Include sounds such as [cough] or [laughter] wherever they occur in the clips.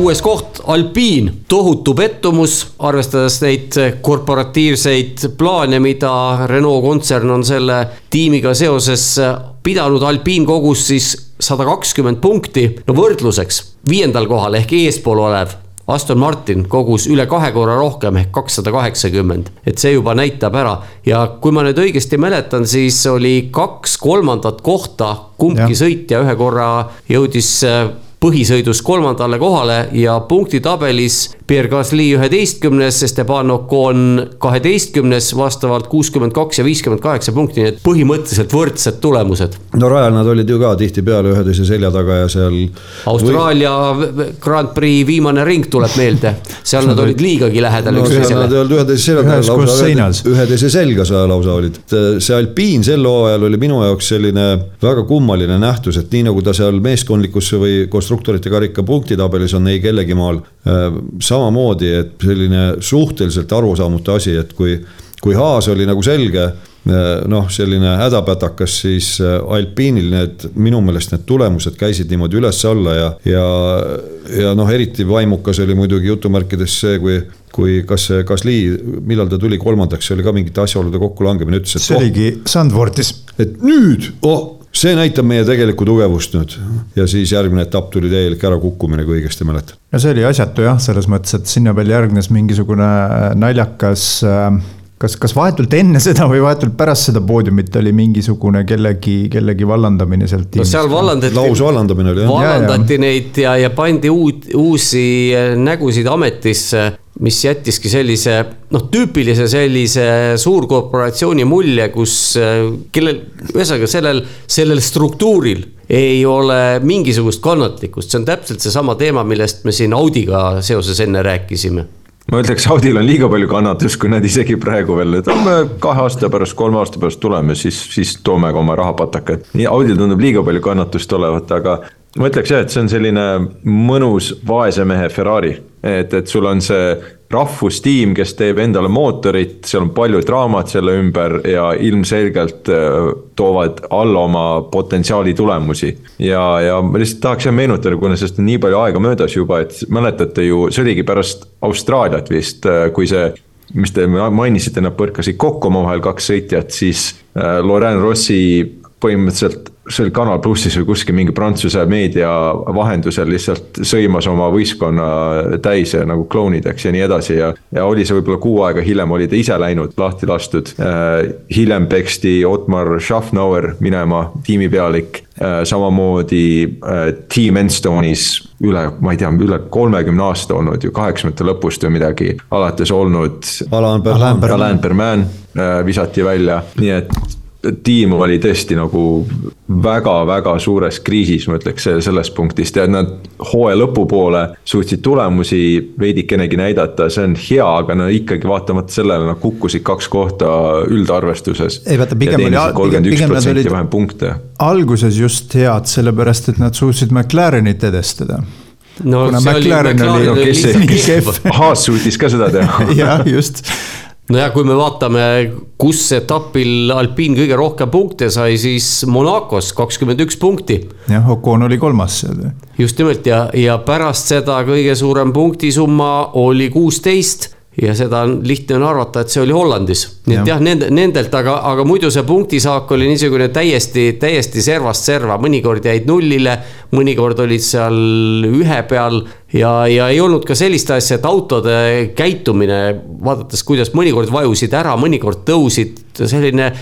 kuues koht, alpiin, tohutu pettumus, arvestades neid korporatiivseid plaane, mida Renault kontsern on selle tiimiga seoses pidanud, alpiin kogus siis sada kakskümmend punkti. no võrdluseks, viiendal kohal ehk eespool olev Aston Martin kogus üle kahe korra rohkem ehk kakssada kaheksakümmend. et see juba näitab ära ja kui ma nüüd õigesti mäletan, siis oli kaks kolmandat kohta, kumbki ja. sõitja ühe korra jõudis põhisõidus kolmandale kohale ja punktitabelis Pierre Gasly üheteistkümnes, Esteban Ocon kaheteistkümnes, vastavalt kuuskümmend kaks ja viiskümmend kaheksa punkti, nii et põhimõtteliselt võrdsed tulemused. no rajal nad olid ju ka tihtipeale üheteise selja taga ja seal. Austraalia või... Grand Prix viimane ring tuleb meelde, seal nad olid liigagi lähedal no, üksteisele. Nad ei olnud üheteise selja taga, lausa üheteise selga sa lausa olid. see alpiin sel hooajal oli minu jaoks selline väga kummaline nähtus, et nii nagu ta seal meeskondlikus või konstruktorite karika punktitabelis on ei kellegi maal äh, samamoodi, et selline suhteliselt arusaamatu asi, et kui, kui Haas oli nagu selge noh, selline hädapätakas, siis äh, alpiinil need, minu meelest need tulemused käisid niimoodi üles-alla ja, ja, ja noh, eriti vaimukas oli muidugi jutumärkides see, kui kui kas see Gasly, millal ta tuli kolmandaks, see oli ka mingite asjaolude kokkulangemine, ütles, et. see oh, oligi Sandvortis. et nüüd, oh, see näitab meie tegelikku tugevust nüüd ja siis järgmine etapp tuli täielik ärakukkumine, kui õigesti mäletan. no see oli asjatu jah, selles mõttes, et sinna veel järgnes mingisugune naljakas äh, kas, kas vahetult enne seda või vahetult pärast seda poodiumit oli mingisugune kellegi, kellegi vallandamine sealt? no seal vallandati. lausvallandamine oli jah. vallandati ja, ja. neid ja, ja pandi uut, uusi nägusid ametisse mis jättiski sellise noh, tüüpilise sellise suurkorporatsiooni mulje, kus kellel, ühesõnaga sellel, sellel struktuuril ei ole mingisugust kannatlikkust, see on täpselt seesama teema, millest me siin Audiga seoses enne rääkisime ma ütleks, Audil on liiga palju kannatust, kui nad isegi praegu veel, et me kahe aasta pärast, kolme aasta pärast tuleme, siis, siis toome ka oma rahapataka, et nii Audil tundub liiga palju kannatust olevat, aga ma ütleks jah, et see on selline mõnus vaese mehe Ferrari, et, et sul on see rahvustiim, kes teeb endale mootorit, seal on palju draamat selle ümber ja ilmselgelt äh, toovad alla oma potentsiaali tulemusi. ja, ja ma lihtsalt tahaks jah meenutada, kuna sellest on nii palju aega möödas juba, et mäletate ju, see oligi pärast Austraaliat vist, äh, kui see mis te mainisite, nad põrkasid kokku omavahel kaks sõitjat, siis äh, Laurent Rossi põhimõtteliselt see oli Kanal plussis või kuskil mingi prantsuse meedia vahendusel lihtsalt sõimas oma võistkonna täis nagu klounideks ja nii edasi ja. ja oli see võib-olla kuu aega hiljem oli ta ise läinud, lahti lastud äh,. hiljem peksti Otmar Schaffnauer minema, tiimipealik äh,. samamoodi äh, Team Enstone'is üle, ma ei tea, üle kolmekümne aasta olnud ju, kaheksakümnendate lõpust või midagi alates olnud. Alain Berman. Alain Berman visati välja, nii et tiim oli tõesti nagu väga-väga suures kriisis, ma ütleks sellest punktist ja nad hooaja lõpupoole suutsid tulemusi veidikenegi näidata, see on hea, aga no ikkagi vaatamata sellele nad kukkusid kaks kohta üldarvestuses. ei vaata, pigem oli. üks protsenti vähem punkte. alguses just head, sellepärast et nad suutsid McLarenit edestada no kuna McLaren oli, oli, oli, oli nii kehv. Haas suutis ka seda teha [laughs] jah, just no ja kui me vaatame, kus etapil Alpine kõige rohkem punkte sai, siis Monacos kakskümmend üks punkti. jah, Ocon oli kolmas seal. just nimelt ja, ja pärast seda kõige suurem punktisumma oli kuusteist ja seda on lihtne on arvata, et see oli Hollandis. nii et jah, nende, nendelt, aga, aga muidu see punktisaak oli niisugune täiesti, täiesti servast serva, mõnikord jäid nullile, mõnikord olid seal ühe peal. ja, ja ei olnud ka sellist asja, et autode käitumine, vaadates, kuidas mõnikord vajusid ära, mõnikord tõusid, selline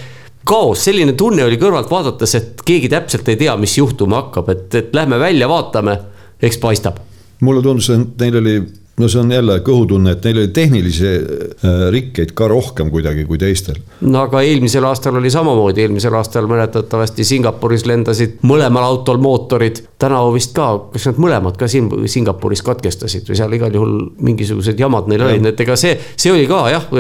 kaos, selline tunne oli kõrvalt vaadates, et keegi täpselt ei tea, mis juhtuma hakkab, et, et lähme välja, vaatame, eks paistab. mulle tundus, et neil oli no see on jälle kõhutunne, et neil oli tehnilisi äh, rikkeid ka rohkem kuidagi kui teistel. no aga eelmisel aastal oli samamoodi, eelmisel aastal mäletatavasti Singapuris lendasid mõlemal autol mootorid. tänavu vist ka, kas nad mõlemad ka siin Singapuris katkestasid või seal igal juhul mingisugused jamad neil olid, et ega see, see oli ka jah,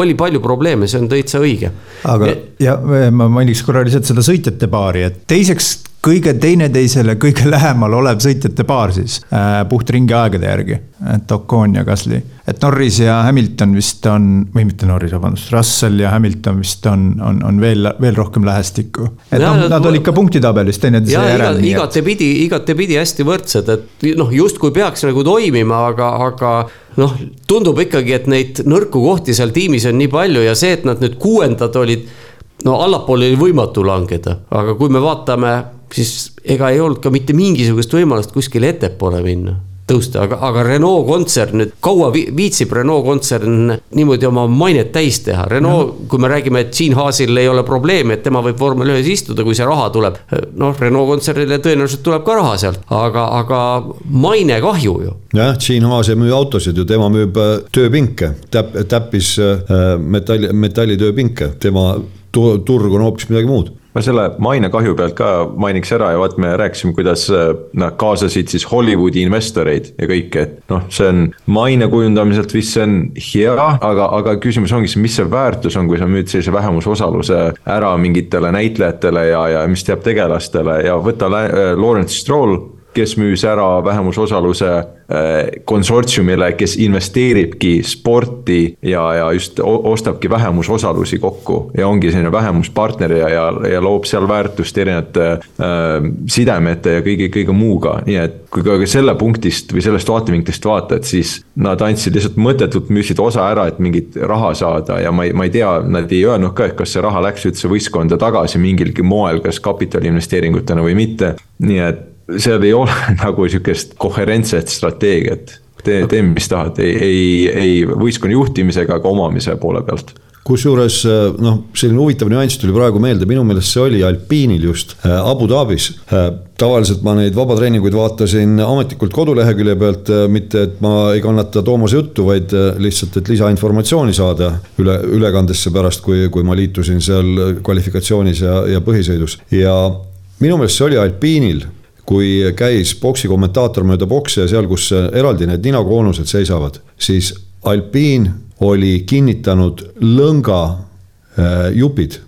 oli palju probleeme, see on täitsa õige. aga ja ma mainiks korra lihtsalt seda sõitjate paari, et teiseks kõige teineteisele kõige lähemal olev sõitjate paar siis äh, puht ringiaegade järgi. et Ocon ja Gasly, et Norris ja Hamilton vist on, või mitte Norris, vabandust, Russell ja Hamilton vist on, on, on veel, veel rohkem lähestikku. et noh, nad olid ka punktitabelis teineteise järel. igatepidi, igatepidi hästi võrdsed, et noh, justkui peaks nagu toimima, aga, aga noh, tundub ikkagi, et neid nõrku kohti seal tiimis on nii palju ja see, et nad nüüd kuuendad olid no allapoole oli võimatu langeda, aga kui me vaatame siis ega ei olnud ka mitte mingisugust võimalust kuskile ettepoole minna tõusta, aga, aga Renault kontsern nüüd, kaua viitsib Renault kontsern niimoodi oma mainet täis teha, Renault, kui me räägime, et Gene Haasil ei ole probleemi, et tema võib vormel ühes istuda, kui see raha tuleb. noh, Renault kontsernile tõenäoliselt tuleb ka raha sealt, aga, aga maine kahju ju. jah, Gene Haas ei müü autosid ju, tema müüb äh, tööpinke, täpp, täppis äh, metalli, metallitööpinke, tema turg on hoopis midagi muud ma selle mainekahju pealt ka mainiks ära ja vaat me rääkisime, kuidas äh, nad kaasasid siis Hollywoodi investoreid ja kõike, et noh, see on maine kujundamiselt vist see on hea, aga, aga küsimus ongi siis, mis see väärtus on, kui sa müüd sellise vähemusosaluse ära mingitele näitlejatele ja, ja mis teab tegelastele ja võta äh, Lawrence Stroll kes müüs ära vähemusosaluse äh, konsortsiumile, kes investeeribki sporti ja, ja just ostabki vähemusosalusi kokku. ja ongi selline vähemuspartner ja, ja, ja loob seal väärtust erinevate äh, sidemete ja kõige, kõige muuga, nii et kui ka selle punktist või sellest vaatevinklist vaatad, siis nad andsid lihtsalt mõttetult, müüsid osa ära, et mingit raha saada ja ma ei, ma ei tea, nad ei öelnud ka, et kas see raha läks üldse võistkonda tagasi mingilgi moel, kas kapitaliinvesteeringutena või mitte, nii et seal ei ole [laughs] nagu sihukest koherentset strateegiat. tee, tee, mis tahad, ei, ei, ei võistkonna juhtimise ega omamise poole pealt kusjuures noh, selline huvitav nüanss tuli praegu meelde, minu meelest see oli alpiinil just äh, Abu Dhabis. Äh, tavaliselt ma neid vabatreeninguid vaatasin ametlikult kodulehekülje pealt, mitte et ma ei kannata Toomase juttu, vaid lihtsalt, et lisainformatsiooni saada üle, ülekandesse pärast, kui, kui ma liitusin seal kvalifikatsioonis ja, ja põhisõidus ja minu meelest see oli alpiinil kui käis boksi kommentaator mööda boksi ja seal, kus eraldi need ninakoonused seisavad, siis Alpine oli kinnitanud lõnga äh, jupid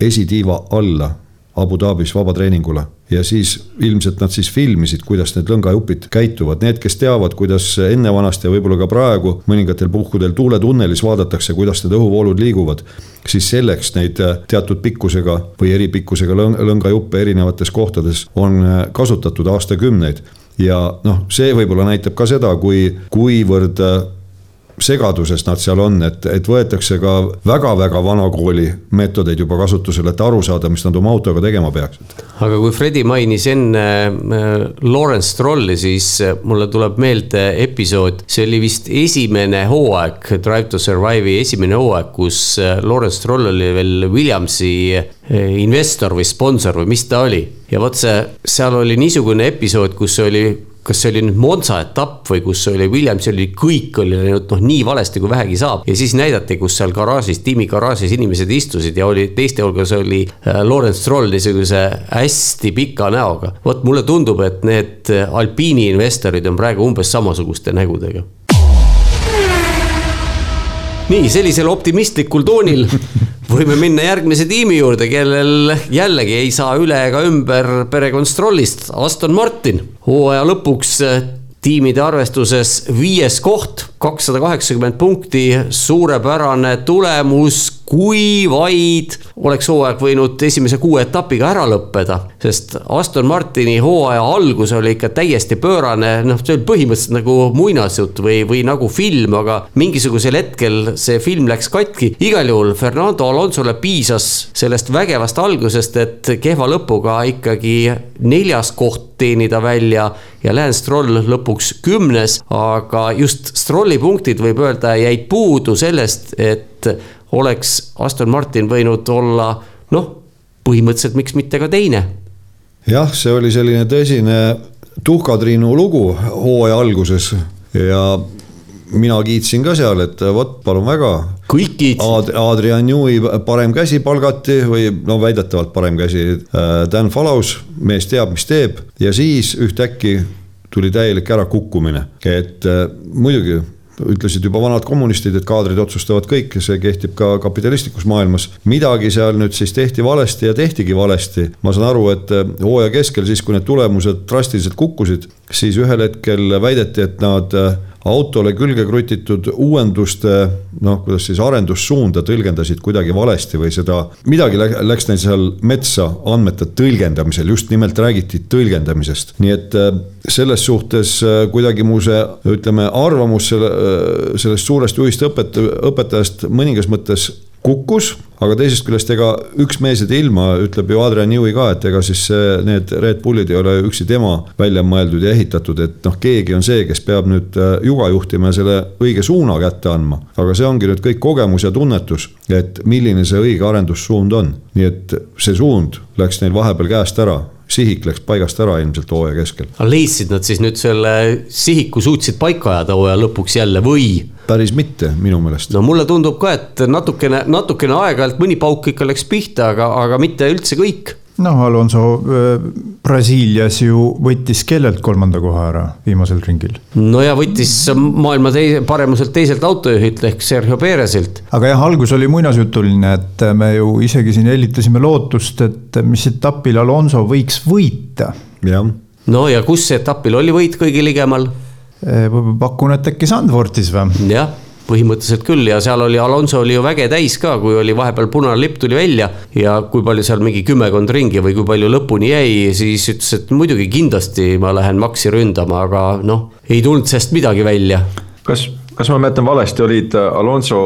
esitiiva alla Abu Dhabis vabatreeningule ja siis ilmselt nad siis filmisid, kuidas need lõngajupid käituvad, need, kes teavad, kuidas enne vanasti ja võib-olla ka praegu mõningatel puhkudel tuuletunnelis vaadatakse, kuidas need õhuvoolud liiguvad. siis selleks neid äh, teatud pikkusega või eripikkusega lõngajuppe erinevates kohtades on äh, kasutatud aastakümneid ja noh, see võib-olla näitab ka seda, kui, kuivõrd äh, segaduses nad seal on, et, et võetakse ka väga-väga vana kooli meetodeid juba kasutusele, et aru saada, mis nad oma autoga tegema peaksid. aga kui Fredi mainis enne äh, Lawrence Strolli, siis äh, mulle tuleb meelde episood, see oli vist esimene hooaeg, Drive to Survive'i esimene hooaeg, kus äh, Lawrence Stroll oli veel Williamsi investor või sponsor või mis ta oli. ja vot see, seal oli niisugune episood, kus oli kas see oli nüüd Monza etapp või kus oli Williamsil oli kõik oli läinud noh, nii valesti kui vähegi saab. ja siis näidati, kus seal garaažis, tiimi garaažis inimesed istusid ja oli teiste hulgas oli äh, Lawrence Stroll niisuguse hästi pika näoga. vot mulle tundub, et need alpiini investorid on praegu umbes samasuguste nägudega nii sellisel optimistlikul toonil [laughs] võime minna järgmise tiimi juurde, kellel jällegi ei saa üle ega ümber perekond Strollist, Aston Martin. hooaja lõpuks tiimide arvestuses viies koht, kakssada kaheksakümmend punkti, suurepärane tulemus kui vaid oleks hooaeg võinud esimese kuue etapiga ära lõppeda, sest Aston Martini hooaja algus oli ikka täiesti pöörane, noh, see oli põhimõtteliselt nagu muinasjutt või, või nagu film, aga mingisugusel hetkel see film läks katki. igal juhul Fernando Alonsole piisas sellest vägevast algusest, et kehva lõpuga ikkagi neljas koht teenida välja ja Lance Stroll lõpuks kümnes, aga just Strolli punktid võib öelda jäid puudu sellest, et oleks Aston Martin võinud olla noh, põhimõtteliselt miks mitte ka teine. jah, see oli selline tõsine tuhkatriinu lugu hooaja alguses ja mina kiitsin ka seal, et vot palun väga. kõik kiitsid Ad,. Adrian Newey parem käsi palgati või no väidetavalt parem käsi. Äh, Dan Falaus, mees teab, mis teeb ja siis ühtäkki tuli täielik ärakukkumine, et äh, muidugi ütlesid juba vanad kommunistid, et kaadrid otsustavad kõik, see kehtib ka kapitalistlikus maailmas. midagi seal nüüd siis tehti valesti ja tehtigi valesti. ma saan aru, et hooaja keskel, siis kui need tulemused drastiliselt kukkusid, siis ühel hetkel väideti, et nad autole külge krutitud uuenduste noh, kuidas siis arendussuunda tõlgendasid kuidagi valesti või seda, midagi läks neil seal metsa andmete tõlgendamisel, just nimelt räägiti tõlgendamisest. nii et äh, selles suhtes äh, kuidagi mu see, ütleme, arvamus selle, äh, sellest suurest juhist õpet-, õpetajast mõningas mõttes kukkus, aga teisest küljest ega üks mees ei tee ilma, ütleb ju Adrian Newey ka, et ega siis need Red Bullid ei ole üksi tema välja mõeldud ja ehitatud, et noh, keegi on see, kes peab nüüd äh, juga juhtima ja selle õige suuna kätte andma. aga see ongi nüüd kõik kogemus ja tunnetus, et milline see õige arendussuund on, nii et see suund läks neil vahepeal käest ära sihik läks paigast ära ilmselt hooaja keskel. aga leidsid nad siis nüüd selle sihiku, suutsid paika ajada hooaja lõpuks jälle või? päris mitte, minu meelest. no mulle tundub ka, et natukene, natukene aeg-ajalt mõni pauk ikka läks pihta, aga, aga mitte üldse kõik noh, Alonso äh, Brasiilias ju võttis kellelt kolmanda koha ära viimasel ringil? no ja võttis maailma teise, paremuselt teiselt autojuhilt ehk Sergio Peresilt. aga jah, algus oli muinasjutuline, et me ju isegi siin hellitasime lootust, et mis etapil Alonso võiks võita. jah. no ja kus etapil oli võit kõige ligemal? Eh, pakun, et äkki Sandfortis või? jah, põhimõtteliselt küll ja seal oli Alonso oli ju väge täis ka, kui oli vahepeal punane lipp tuli välja ja kui palju seal mingi kümmekond ringi või kui palju lõpuni jäi, siis ütles, et muidugi kindlasti ma lähen Maxi ründama, aga noh, ei tulnud sellest midagi välja. kas, kas ma mäletan valesti, olid Alonso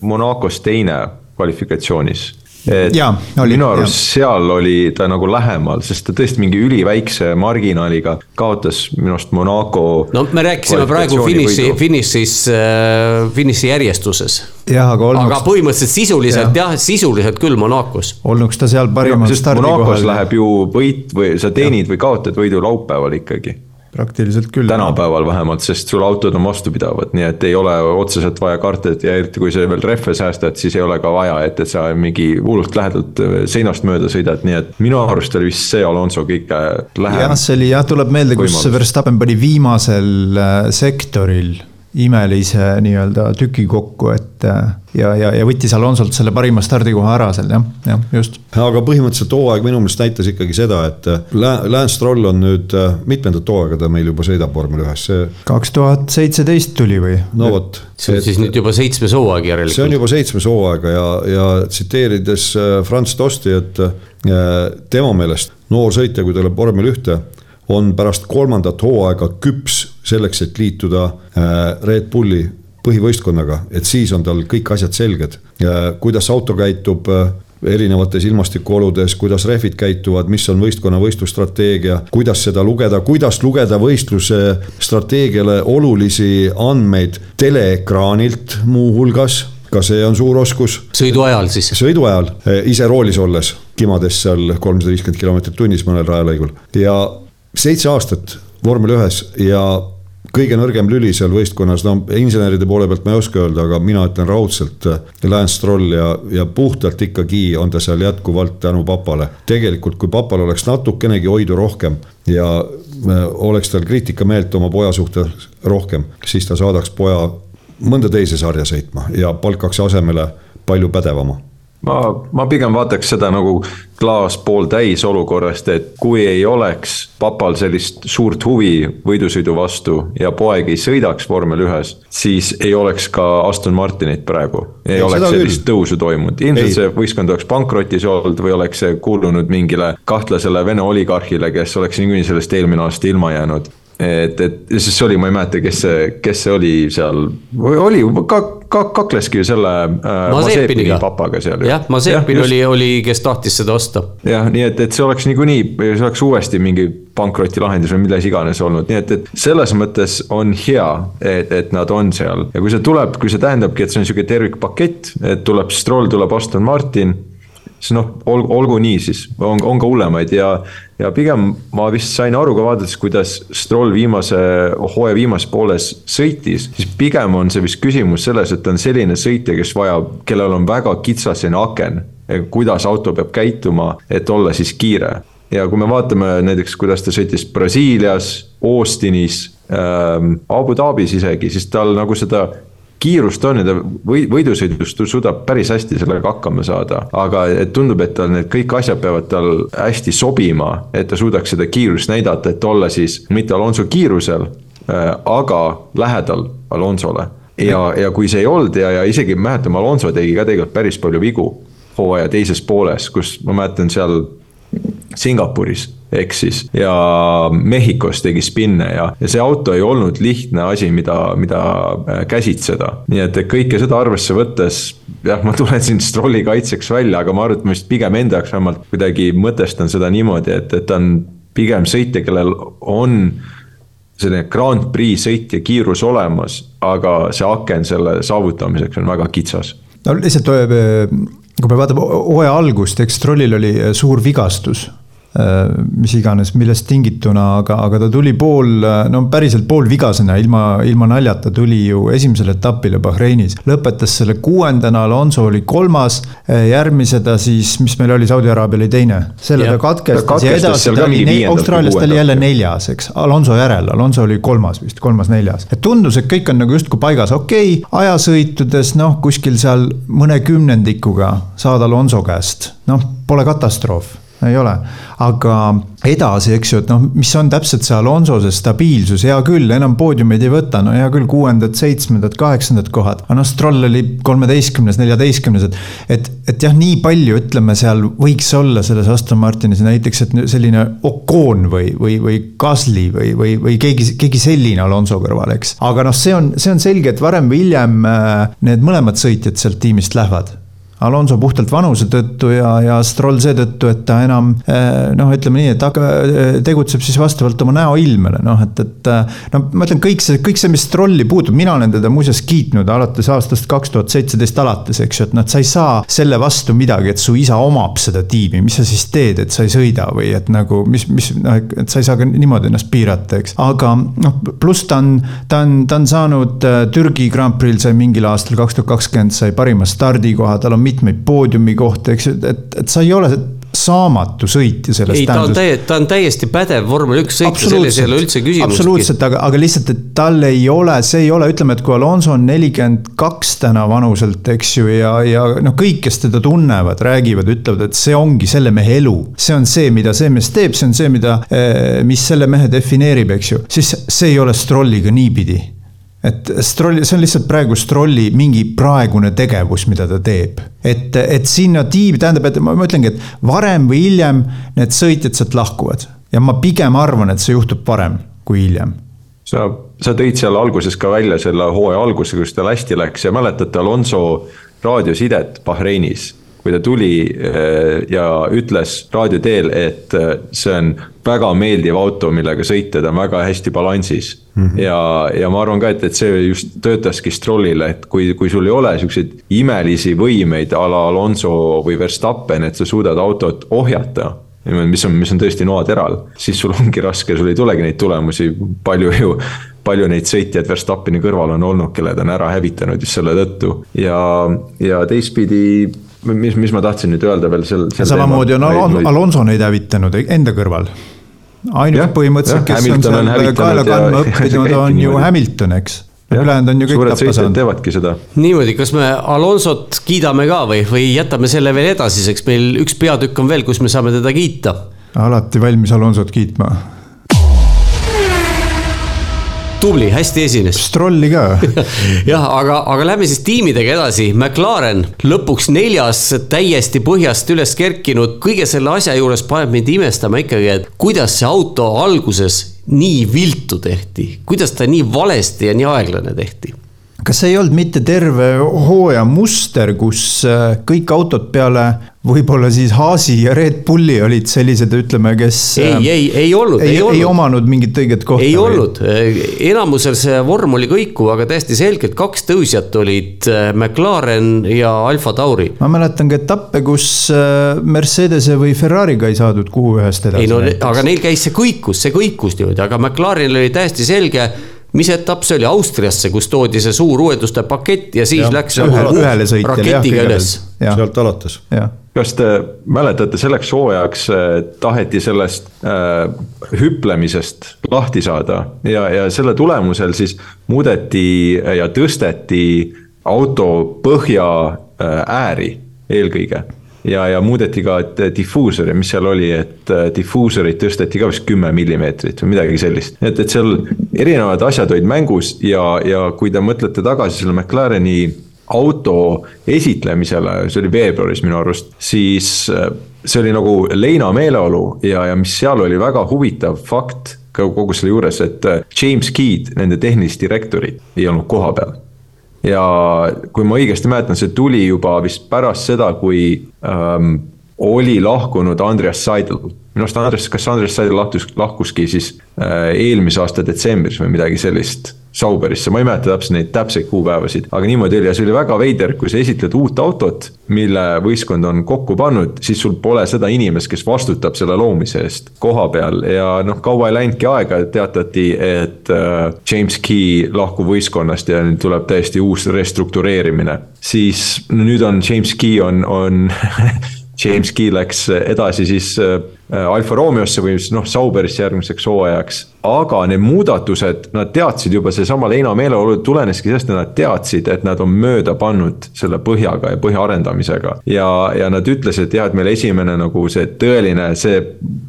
Monacos teine kvalifikatsioonis? Et ja, oli, minu arust seal oli ta nagu lähemal, sest ta tõesti mingi üliväikse marginaaliga kaotas minu arust Monaco. no me rääkisime praegu finiši, finišis äh,, finiši järjestuses. aga, olnuks... aga põhimõtteliselt sisuliselt jah ja,, sisuliselt küll Monacos. olnuks ta seal parimal stardikohal. Monacos läheb ju võit või sa teenid ja. või kaotad võidu laupäeval ikkagi praktiliselt küll. tänapäeval vähemalt, sest sul autod on vastupidavad, nii et ei ole otseselt vaja karta, et ja eriti kui sa veel rehve säästad, siis ei ole ka vaja, et, et sa mingi hullult lähedalt seinast mööda sõidad, nii et minu arust oli vist see Alonso kõige lähem. jah, see oli jah, tuleb meelde, kus Verstappen pani viimasel äh, sektoril imelise nii-öelda tüki kokku, et äh, ja, ja, ja võttis Alonsolt selle parima stardikoha ära seal jah, jah, just. aga põhimõtteliselt hooaeg minu meelest näitas ikkagi seda, et äh, Lance Stroll on nüüd, äh, mitmendat hooaega ta meil juba sõidab vormel ühes, see. kaks tuhat seitseteist tuli või? no vot. see on et, siis nüüd juba seitsmes hooaeg järelikult. see on juba seitsmes hooaega ja, ja tsiteerides Franz Tosti, et tema meelest noor sõitja, kui ta tuleb vormel ühte on pärast kolmandat hooaega küps selleks, et liituda äh, Red Bulli põhivõistkonnaga, et siis on tal kõik asjad selged. kuidas auto käitub äh, erinevates ilmastikuoludes, kuidas rehvid käituvad, mis on võistkonna võistlusstrateegia, kuidas seda lugeda, kuidas lugeda võistluse strateegiale olulisi andmeid teleekraanilt muuhulgas ka see on suur oskus. sõidu ajal siis? sõidu ajal, ise roolis olles, kimades seal kolmsada viiskümmend kilomeetrit tunnis mõnel rajalõigul ja seitse aastat vormel ühes ja kõige nõrgem lüli seal võistkonnas, no inseneride poole pealt ma ei oska öelda, aga mina ütlen raudselt äh, Lance Stroll ja, ja puhtalt ikkagi on ta seal jätkuvalt tänu papale. tegelikult, kui papal oleks natukenegi hoidu rohkem ja äh, oleks tal kriitikameelt oma poja suhtes rohkem, siis ta saadaks poja mõnda teise sarja sõitma ja palkaks asemele palju pädevama ma, ma pigem vaataks seda nagu klaas pooltäis olukorrast, et kui ei oleks papal sellist suurt huvi võidusõidu vastu ja poeg ei sõidaks vormel ühes, siis ei oleks ka Aston Martinit praegu. ei, oleks sellist küll. tõusu toimunud, ilmselt ei. see võistkond oleks pankrotis olnud või oleks see kuulunud mingile kahtlasele Vene oligarhile, kes oleks niikuinii sellest eelmine aasta ilma jäänud et, et siis see oli, ma ei mäleta, kes see, kes see oli seal, oli ka, ka kakleski selle äh, Mazepini papaga seal. jah, Mazepin oli, oli, kes tahtis seda osta. jah, nii et, et see oleks niikuinii, see oleks uuesti mingi pankrotilahendus või milles iganes olnud, nii et, et selles mõttes on hea, et, et nad on seal. Ja kui see tuleb, kui see tähendabki, et see on sihuke tervikpakett, et tuleb Stroll, tuleb Aston Martin siis noh, olgu, olgu nii siis, on, on ka hullemaid ja ja pigem ma vist sain aru ka vaadates, kuidas Stroll viimase, hooaja viimases pooles sõitis, siis pigem on see vist küsimus selles, et ta on selline sõitja, kes vajab, kellel on väga kitsasene aken. kuidas auto peab käituma, et olla siis kiire ja kui me vaatame näiteks, kuidas ta sõitis Brasiilias, Austinis ähm,, Abu Dhabis isegi, siis tal nagu seda kiirust on ja ta või, võidusõidust suudab päris hästi sellega hakkama saada. aga et tundub, et tal need kõik asjad peavad tal hästi sobima, et ta suudaks seda kiirust näidata, et olla siis mitte Alonso kiirusel, äh, aga lähedal Alonsole. ja, ja kui see ei olnud ja, ja isegi mäletame, Alonso tegi ka tegelikult päris palju vigu hooaja teises pooles, kus ma mäletan seal Singapuris eksis ja Mehhikos tegi spinne ja, ja see auto ei olnud lihtne asi, mida, mida äh, käsitseda. nii et kõike seda arvesse võttes, jah, ma tulen siin Strolli kaitseks välja, aga ma arvan, et ma vist pigem enda jaoks vähemalt kuidagi mõtestan seda niimoodi, et, et ta on pigem sõitja, kellel on selline Grand Prix sõitja kiirus olemas, aga see aken selle saavutamiseks on väga kitsas. no lihtsalt äh, kui me vaatame hooaja algust, eks Strollil oli äh, suur vigastus Äh, mis iganes, millest tingituna, aga, aga ta tuli pool, no päriselt poolvigasena, ilma, ilma naljata tuli ju esimesele etapile Bahreinis. lõpetas selle kuuendana, Alonso oli kolmas, äh, järgmise ta siis, mis meil oli, Saudi Araabia oli teine. selle ja, ta katkestas, katkestas ja edasi ta oli, Austraalias ta oli jälle neljas, eks, Alonso järel, Alonso oli kolmas vist, kolmas-neljas. et tundus, et kõik on nagu justkui paigas, okei okay,, ajasõitudes noh, kuskil seal mõne kümnendikuga saad Alonso käest, noh, pole katastroof ei ole, aga edasi, eks ju, et noh, mis on täpselt see Alonso see stabiilsus, hea küll, enam poodiumeid ei võta, no hea küll, kuuendad, seitsmendad, kaheksandad kohad. aga noh, Stroll oli kolmeteistkümnes, neljateistkümnes, et, et, et jah, nii palju, ütleme seal võiks olla selles Aston Martinis näiteks, et selline Ocon või, või, või Gasly või, või, või keegi, keegi selline Alonso kõrval, eks. aga noh, see on, see on selge, et varem või hiljem äh, need mõlemad sõitjad sealt tiimist lähevad Alonso puhtalt vanuse tõttu ja, ja Stroll seetõttu, et ta enam eh, noh, ütleme nii, et hakka, eh, tegutseb siis vastavalt oma näoilmele, noh, et, et. Eh, no ma ütlen, kõik see, kõik see, mis Strolli puutub, mina olen teda muuseas kiitnud alates aastast kaks tuhat seitseteist alates, eks ju, et noh, et sa ei saa selle vastu midagi, et su isa omab seda tiimi, mis sa siis teed, et sa ei sõida või et nagu mis, mis noh, et sa ei saa ka niimoodi ennast piirata, eks. aga noh, pluss ta on, ta on, ta on saanud Türgi Grand Prix'l sai mingil aastal kaks tuhat kakskümmend sai parima stardikoha, tal on mitmeid poodiumikohti, eks ju, et, et sa ei ole saamatu sõitja selles ei, ta on täiesti, ta on täiesti pädev vormel üks sõitja, selles ei ole üldse küsimustki. absoluutselt, aga, aga lihtsalt, et tal ei ole, see ei ole, ütleme, et kui Alonso on nelikümmend kaks täna vanuselt, eks ju, ja, ja noh, kõik, kes teda tunnevad, räägivad, ütlevad, et see ongi selle mehe elu. see on see, mida see mees teeb, see on see, mida, eh, mis selle mehe defineerib, eks ju, siis see ei ole Strolliga niipidi et Strolli, see on lihtsalt praegu Strolli mingi praegune tegevus, mida ta teeb. et, et sinna tiim, tähendab, et ma, ma ütlengi, et varem või hiljem need sõitjad sealt lahkuvad. ja ma pigem arvan, et see juhtub varem kui hiljem. sa, sa tõid seal alguses ka välja selle hooaja alguse, kus tal hästi läks ja mäletate Alonso raadiosidet Bahreinis kui ta tuli eh, ja ütles raadio teel, et eh, see on väga meeldiv auto, millega sõita, ta on väga hästi balansis mm. -hmm. ja, ja ma arvan ka, et, et see just töötaski Strollile, et kui, kui sul ei ole siukseid imelisi võimeid a la Alonso või Verstappen, et sa suudad autot ohjata mis on, mis on tõesti noateral, siis sul ongi raske, sul ei tulegi neid tulemusi, palju ju palju neid sõitjaid Verstappeni kõrval on olnud, kelle ta on ära hävitanud just selle tõttu ja, ja teistpidi mis, mis ma tahtsin nüüd öelda veel sel, sel. samamoodi on Alonso, Alonso neid hävitanud enda kõrval. ainus põhimõtteliselt, kes Hamilton on seal kaela kandma õppinud, [laughs] on ju Hamilton, eks ülejäänud on ju kõik tappa saanud. teevadki seda. niimoodi, kas me Alonsot kiidame ka või, või jätame selle veel edasiseks, meil üks peatükk on veel, kus me saame teda kiita. alati valmis Alonsot kiitma tubli, hästi esines. Strolli ka [laughs] jah, aga, aga lähme siis tiimidega edasi. McLaren lõpuks neljas, täiesti põhjast üles kerkinud. kõige selle asja juures paneb mind imestama ikkagi, et kuidas see auto alguses nii viltu tehti, kuidas ta nii valesti ja nii aeglane tehti kas see ei olnud mitte terve hooaja muster, kus äh, kõik autod peale võib-olla siis Haasi ja Red Bulli olid sellised, ütleme, kes. ei, äh, ei, ei olnud, ei, ei omanud mingit õiget kohta. ei või? olnud, enamusel see vorm oli kõikuv, aga täiesti selgelt kaks tõusjat olid äh, McLaren ja Alfa Tauri. ma mäletan ka etappe, kus äh, Mercedese või Ferrari'ga ei saadud kuhu ühest edasi. ei no, aga neil käis see kõikus, see kõikus niimoodi, aga McLarenil oli täiesti selge mis etapp see oli, Austriasse, kus toodi see suur uuenduste pakett ja siis ja, läks ühele, ühele sõitjale, raketiga üles. sealt alates. kas te mäletate, selleks hooajaks äh, taheti sellest äh, hüplemisest lahti saada ja, ja selle tulemusel siis muudeti ja tõsteti auto põhja äh, ääri eelkõige ja, ja muudeti ka difuusori, mis seal oli, et äh, difuusorit tõsteti ka vist kümme millimeetrit või midagi sellist. et, et seal erinevad asjad olid mängus ja, ja kui te mõtlete tagasi selle McLareni auto esitlemisele, see oli veebruaris minu arust, siis äh, see oli nagu leina meeleolu ja, ja mis seal oli väga huvitav fakt kogu selle juures, et James Keed, nende tehnilist direktorit, ei olnud kohapeal ja kui ma õigesti mäletan, see tuli juba vist pärast seda, kui ähm, oli lahkunud Andreas Seidel. Minu arust Andres, kas Andres Seidel lahtus, lahkuski siis äh, eelmise aasta detsembris või midagi sellist Sauberisse, ma ei mäleta täpselt neid täpseid kuupäevasid, aga niimoodi oli ja see oli väga veider, kui sa esitled uut autot, mille võistkond on kokku pannud, siis sul pole seda inimest, kes vastutab selle loomise eest koha peal ja noh, kaua ei läinudki aega, teatati, et äh, James Key lahkub võistkonnast ja nüüd tuleb täiesti uus restruktureerimine. siis no nüüd on James Key on, on [laughs] James Key läks edasi siis äh, Alfa Romeosse või noh, Sauberisse järgmiseks hooajaks. aga need muudatused, nad teadsid juba, seesama Leina meeleolu tuleneski sellest, et nad teadsid, et nad on mööda pannud selle põhjaga ja põhja arendamisega. ja, ja nad ütlesid, jah, et meil esimene nagu see tõeline, see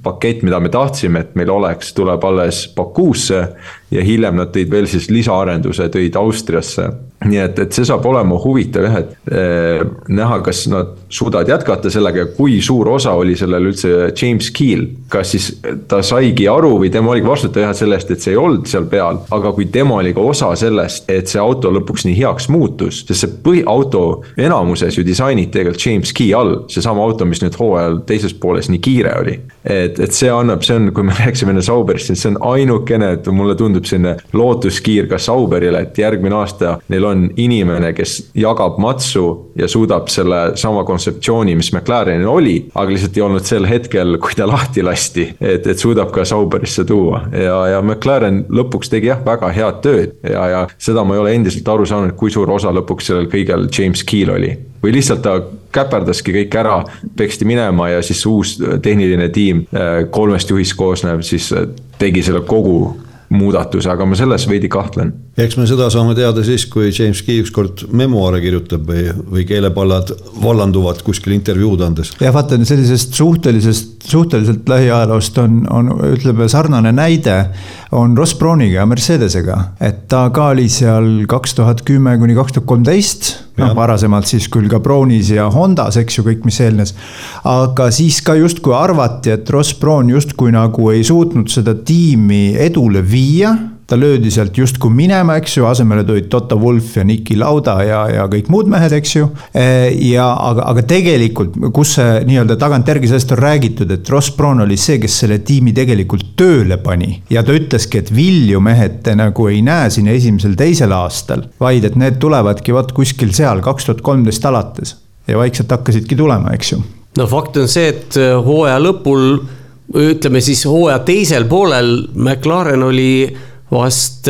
pakett, mida me tahtsime, et meil oleks, tuleb alles Bakuusse. ja hiljem nad tõid veel siis lisaarenduse, tõid Austriasse nii et, et see saab olema huvitav jah, et eh, näha, kas nad suudavad jätkata sellega ja kui suur osa oli sellel üldse James Keel. kas siis ta saigi aru või tema oligi vastutav jah sellest, et see ei olnud seal peal, aga kui tema oli ka osa sellest, et see auto lõpuks nii heaks muutus, sest see põhiauto enamuses ju disainiti tegelikult James Key all, seesama auto, mis nüüd hooajal teises pooles nii kiire oli. et, et see annab, see on, kui me [laughs] rääkisime enne Sauberist, siis see on ainukene, et mulle tundub selline lootuskiir ka Sauberile, et järgmine aasta neil on inimene, kes jagab matsu ja suudab selle sama kontseptsiooni, mis McLarenil oli, aga lihtsalt ei olnud sel hetkel, kui ta lahti lasti, et, et suudab ka Sauberisse tuua ja, ja McLaren lõpuks tegi jah, väga head tööd ja, ja seda ma ei ole endiselt aru saanud, kui suur osa lõpuks sellel kõigel James Keel oli. või lihtsalt ta käperdaski kõik ära, peksti minema ja siis uus tehniline tiim eh, kolmest juhist koosnev siis eh, tegi selle kogu muudatuse, aga ma selles veidi kahtlen. Eks me seda saame teada siis, kui James Key ükskord memuaare kirjutab või, või keelepallad vallanduvad kuskil intervjuud andes. jah, vaata sellisest suhtelisest, suhteliselt lähiajaloost on, on ütleme sarnane näide on Ross Browniga ja Mercedesega, et ta ka oli seal kaks tuhat kümme kuni kaks tuhat kolmteist noh, varasemalt siis küll ka Brownis ja Hondas, eks ju, kõik, mis eelnes. aga siis ka justkui arvati, et Ross Brown justkui nagu ei suutnud seda tiimi edule viia ta löödi sealt justkui minema, eks ju, asemele tulid Toto Wolf ja Niki Lauda ja, ja kõik muud mehed, eks ju. Ja aga, aga tegelikult, kus see nii-öelda tagantjärgi sellest on räägitud, et Ross Brown oli see, kes selle tiimi tegelikult tööle pani. ja ta ütleski, et vilju mehed te nagu ei näe siin esimesel-teisel aastal, vaid et need tulevadki vot kuskil seal kaks tuhat kolmteist alates. ja vaikselt hakkasidki tulema, eks ju. no fakt on see, et hooaja lõpul ütleme siis hooaja teisel poolel McLaren oli vast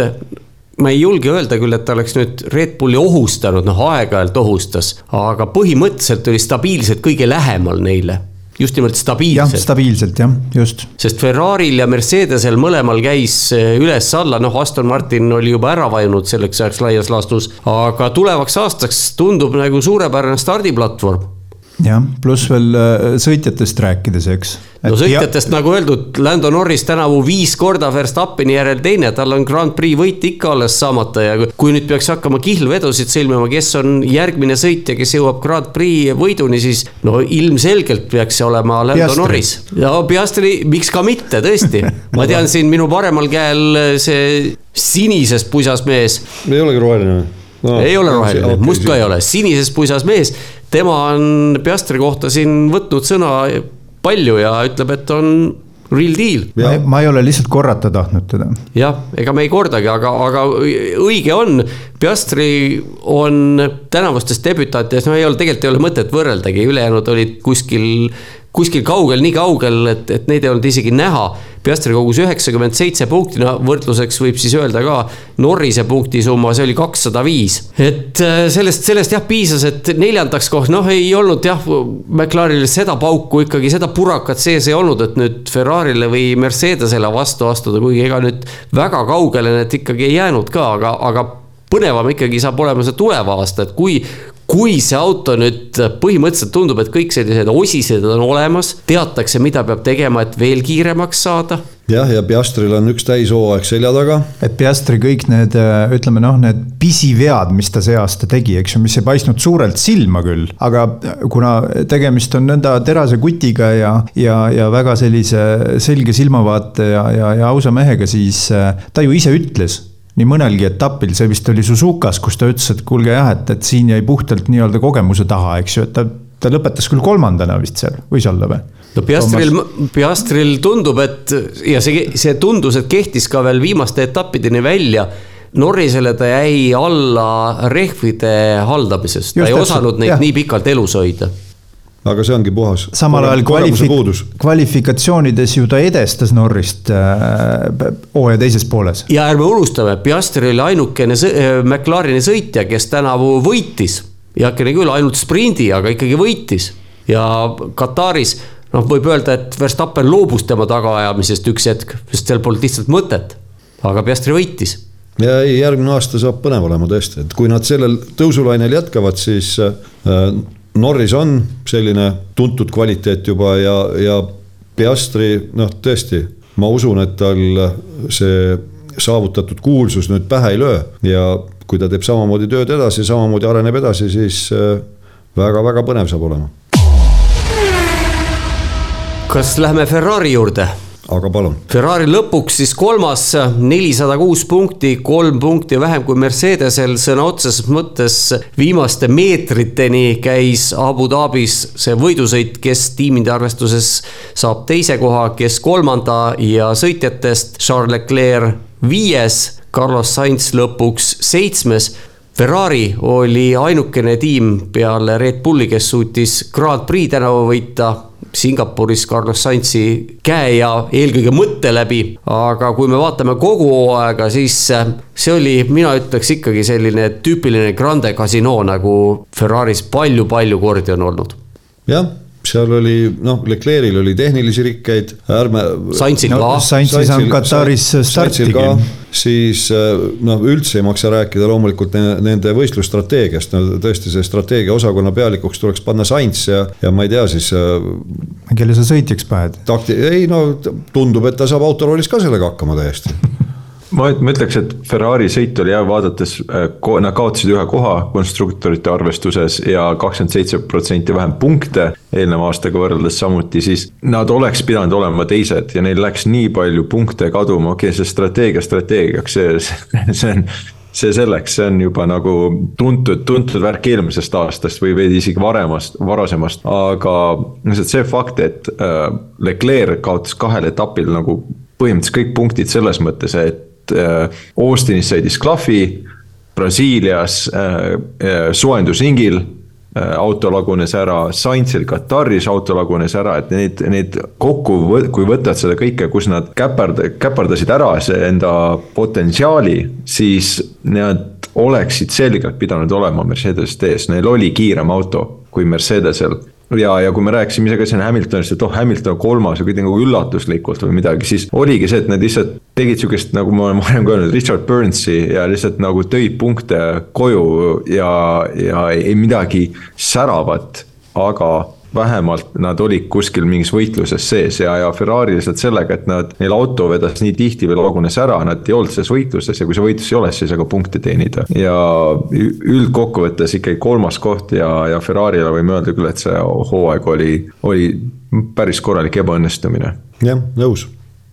ma ei julge öelda küll, et ta oleks nüüd Red Bulli ohustanud, noh aeg-ajalt ohustas, aga põhimõtteliselt oli stabiilselt kõige lähemal neile just nimelt stabiilselt. jah, stabiilselt jah, just. sest Ferrari'l ja Mercedesel mõlemal käis eh, üles-alla, noh, Aston Martin oli juba ära vajunud selleks ajaks laias laastus, aga tulevaks aastaks tundub nagu suurepärane stardiplatvorm jah, pluss veel äh, sõitjatest rääkides, eks. no sõitjatest ja... nagu öeldud, Lando Norris tänavu viis korda Verstappeni järel teine, tal on Grand Prix võit ikka alles saamata ja kui nüüd peaks hakkama kihlvedusid sõlmima, kes on järgmine sõitja, kes jõuab Grand Prix võiduni, siis no ilmselgelt peaks see olema Lando Piastri. Norris. ja Piastri, miks ka mitte, tõesti ma tean siin minu paremal käel see sinises pusas mees. ei olegi roheline või? No,. ei ole roheline okay,, must ka ei ole, sinises puisas mees. tema on Piastri kohta siin võtnud sõna palju ja ütleb, et on real deal. Ma, ei ole lihtsalt korrata tahtnud teda. jah, ega me ei kordagi, aga, aga õige on. Piastri on tänavustest debütantidest, no ei ole, tegelikult ei ole mõtet võrreldagi, ülejäänud olid kuskil kuskil kaugel, nii kaugel, et, et neid ei olnud isegi näha. Piastri kogus üheksakümmend seitse punkti, no võrdluseks võib siis öelda ka Norrise punktisumma, see oli kakssada viis. et äh, sellest, sellest jah piisas, et neljandaks koht, noh, ei olnud jah, McLarenil seda pauku ikkagi, seda purakat sees ei olnud, et nüüd Ferrari'le või Mercedesele vastu astuda, kuigi ega nüüd väga kaugele need ikkagi ei jäänud ka, aga, aga põnevam ikkagi saab olema see tulev aasta, et kui, kui see auto nüüd põhimõtteliselt tundub, et kõik sellised osised on olemas, teatakse, mida peab tegema, et veel kiiremaks saada jah, ja Piastril on üks täishooaeg selja taga. et Piastri kõik need, ütleme noh, need pisivead, mis ta see aasta tegi, eks ju, mis ei paistnud suurelt silma küll, aga kuna tegemist on nõnda terase kutiga ja, ja, ja väga sellise selge silmavaate ja, ja, ja ausa mehega, siis ta ju ise ütles nii mõnelgi etapil, see vist oli Suzukas, kus ta ütles, et kuulge jah, et, et siin jäi puhtalt nii-öelda kogemuse taha, eks ju, et ta, ta lõpetas küll kolmandana vist seal, võis olla või? no Piastril, Piastril tundub, et ja see, see tundus, et kehtis ka veel viimaste etappideni välja. Norrisele ta jäi alla rehvide haldamisest, ta ei osanud neid jah. nii pikalt elus hoida aga see ongi puhas. samal ajal kvalifik-, kvalifikatsioonides ju ta edestas Norrist äh, hooaja äh, teises pooles. ja ärme unustame, Piastri oli ainukene äh, McLareni sõitja, kes tänavu võitis. heakene küll, ainult sprindi, aga ikkagi võitis ja Kataris noh, võib öelda, et Verstappen loobus tema tagaajamisest üks hetk, sest seal polnud lihtsalt mõtet. aga Piastri võitis ja ei, järgmine aasta saab põnev olema tõesti, et kui nad sellel tõusulainel jätkavad, siis äh, Norris on selline tuntud kvaliteet juba ja, ja Piastri noh, tõesti, ma usun, et tal see saavutatud kuulsus nüüd pähe ei löö ja kui ta teeb samamoodi tööd edasi, samamoodi areneb edasi, siis väga-väga äh, põnev saab olema. kas lähme Ferrari juurde? Aga palun. Ferrari lõpuks siis kolmas, nelisada kuus punkti, kolm punkti vähem kui Mercedesel, sõna otseses mõttes viimaste meetriteni käis Abu Dhabis see võidusõit, kes tiimide arvestuses saab teise koha, kes kolmanda ja sõitjatest Charles Leclerc viies, Carlos Sainz lõpuks seitsmes. Ferrari oli ainukene tiim peale Red Bulli, kes suutis Grand Prix tänavu võita Singapuris Carlos Sainzi käe ja eelkõige mõtte läbi. aga kui me vaatame kogu hooaega, siis äh, see oli, mina ütleks ikkagi selline tüüpiline Grande Casino nagu Ferraris palju-palju kordi on olnud. jah seal oli noh, Leclerc'il oli tehnilisi rikkeid, ärme. Saintsil ka no,. Saintsis on Kataris startigi. siis äh, noh, üldse ei maksa rääkida loomulikult nende võistlusstrateegiast, no tõesti, see strateegia osakonna pealikuks tuleks panna Sainz ja, ja ma ei tea siis. Äh, kelle sa sõitjaks paned? takti-, ei no tundub, et ta saab autoroolis ka sellega hakkama täiesti ma, ma ütleks, et Ferrari sõit oli jah, vaadates, äh, nad kaotasid ühe koha konstruktorite arvestuses ja kakskümmend seitse protsenti vähem punkte eelneva aastaga võrreldes samuti, siis nad oleks pidanud olema teised ja neil läks nii palju punkte kaduma, okei okay,, see strateegia strateegiaks, see, see, on see selleks, see on juba nagu tuntud, tuntud värk eelmisest aastast või veidi isegi varemast, varasemast, aga lihtsalt see fakt, et äh, Leclerc kaotas kahel etapil nagu põhimõtteliselt kõik punktid selles mõttes, et Äh, Austinis sõidis Clafi, Brasiilias äh, äh, soojendusringil auto lagunes ära, Saintsil Kataris auto lagunes ära, et neid, neid kokku, kui võtad seda kõike, kus nad käperd-, käperdasid ära see enda potentsiaali, siis nad oleksid selgelt pidanud olema Mercedesest ees, neil oli kiirem auto kui Mercedesel ja, ja kui me rääkisime ise ka siin Hamiltonist, et oh, Hamilton on kolmas ja kuidagi nagu üllatuslikult või midagi, siis oligi see, et nad lihtsalt tegid sihukest, nagu ma olen varem ka öelnud, Richard Burnsi ja lihtsalt nagu tõid punkte koju ja, ja ei midagi säravat, aga vähemalt nad olid kuskil mingis võitluses sees ja, ja Ferrari lihtsalt sellega, et nad, neil auto vedas nii tihti veel lagunes ära, nad ei olnud selles võitluses ja kui see võitlus ei ole, siis ei saa ka punkte teenida. ja üldkokkuvõttes ikkagi kolmas koht ja, ja Ferrari'le võime öelda küll, et see hooaeg oli, oli päris korralik ebaõnnestumine. jah, nõus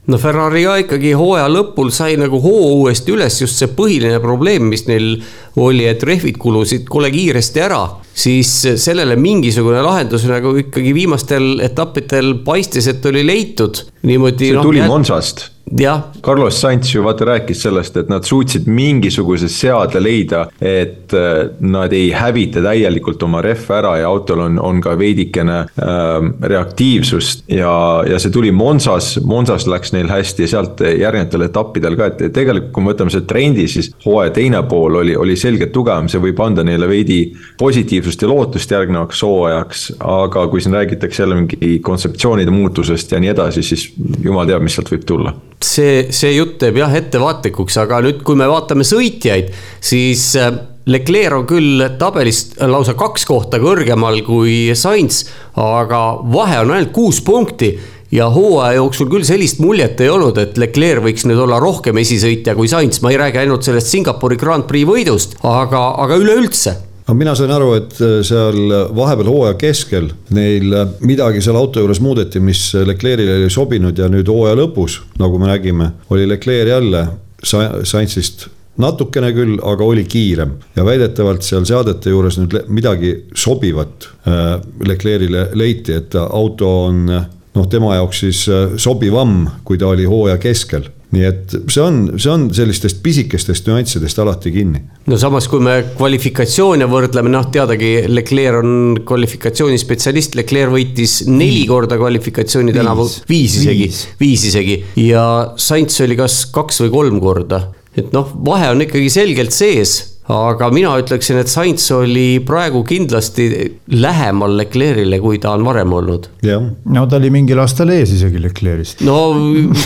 no Ferrari ka ikkagi hooaja lõpul sai nagu hoo uuesti üles, just see põhiline probleem, mis neil oli, et rehvid kulusid kole kiiresti ära, siis sellele mingisugune lahendus nagu ikkagi viimastel etappidel paistis, et oli leitud. niimoodi. see no, tuli Monsast jah. Carlos Sainz ju vaata rääkis sellest, et nad suutsid mingisuguse seadle leida, et äh, nad ei hävita täielikult oma rehve ära ja autol on, on ka veidikene äh, reaktiivsust ja, ja see tuli Monsas, Monsas läks neil hästi ja sealt järgnevatel etappidel ka, et tegelikult kui me võtame selle trendi, siis hooaja teine pool oli, oli selgelt tugevam, see võib anda neile veidi positiivsust ja lootust järgnevaks hooajaks, aga kui siin räägitakse jälle mingi kontseptsioonide muutusest ja nii edasi, siis jumal teab, mis sealt võib tulla see, see jutt teeb jah ettevaatlikuks, aga nüüd, kui me vaatame sõitjaid, siis äh, Leclerc on küll tabelist lausa kaks kohta kõrgemal kui Sainz, aga vahe on ainult kuus punkti ja hooaja jooksul küll sellist muljet ei olnud, et Leclerc võiks nüüd olla rohkem esisõitja kui Sainz, ma ei räägi ainult sellest Singapuri Grand Prix võidust, aga, aga üleüldse aga mina sain aru, et äh, seal vahepeal hooaja keskel neil äh, midagi seal auto juures muudeti, mis Leclerc'ile ei sobinud ja nüüd hooaja lõpus, nagu me nägime, oli Leclerc jälle Sainzist natukene küll, aga oli kiirem. Ja väidetavalt seal seadete juures nüüd midagi sobivat äh, Leclerc'ile leiti, et auto on noh, tema jaoks siis sobivam, kui ta oli hooaja keskel nii et see on, see on sellistest pisikestest nüanssidest alati kinni. no samas, kui me kvalifikatsioone võrdleme, noh teadagi, Leclerc on kvalifikatsioonispetsialist, Leclerc võitis neli korda kvalifikatsiooni tänavu, viis. Isegi, viis isegi. Ja Sainz oli kas kaks või kolm korda. et noh, vahe on ikkagi selgelt sees aga mina ütleksin, et Sainz oli praegu kindlasti lähemal Leclerc'ile, kui ta on varem olnud. no ta oli mingil aastal ees isegi Leclerc'ist. no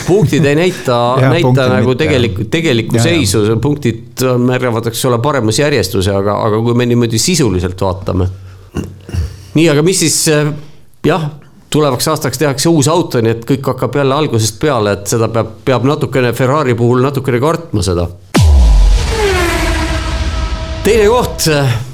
punktid ei näita [laughs] näita nagu tegelikku, tegelikku seisu, punktid märgavad, eks ole, paremas järjestuse, aga, aga kui me niimoodi sisuliselt vaatame. nii, aga mis siis jah tulevaks aastaks tehakse uus auto, nii et kõik hakkab jälle algusest peale, et seda peab, peab natukene Ferrari puhul natukene kartma seda teine koht,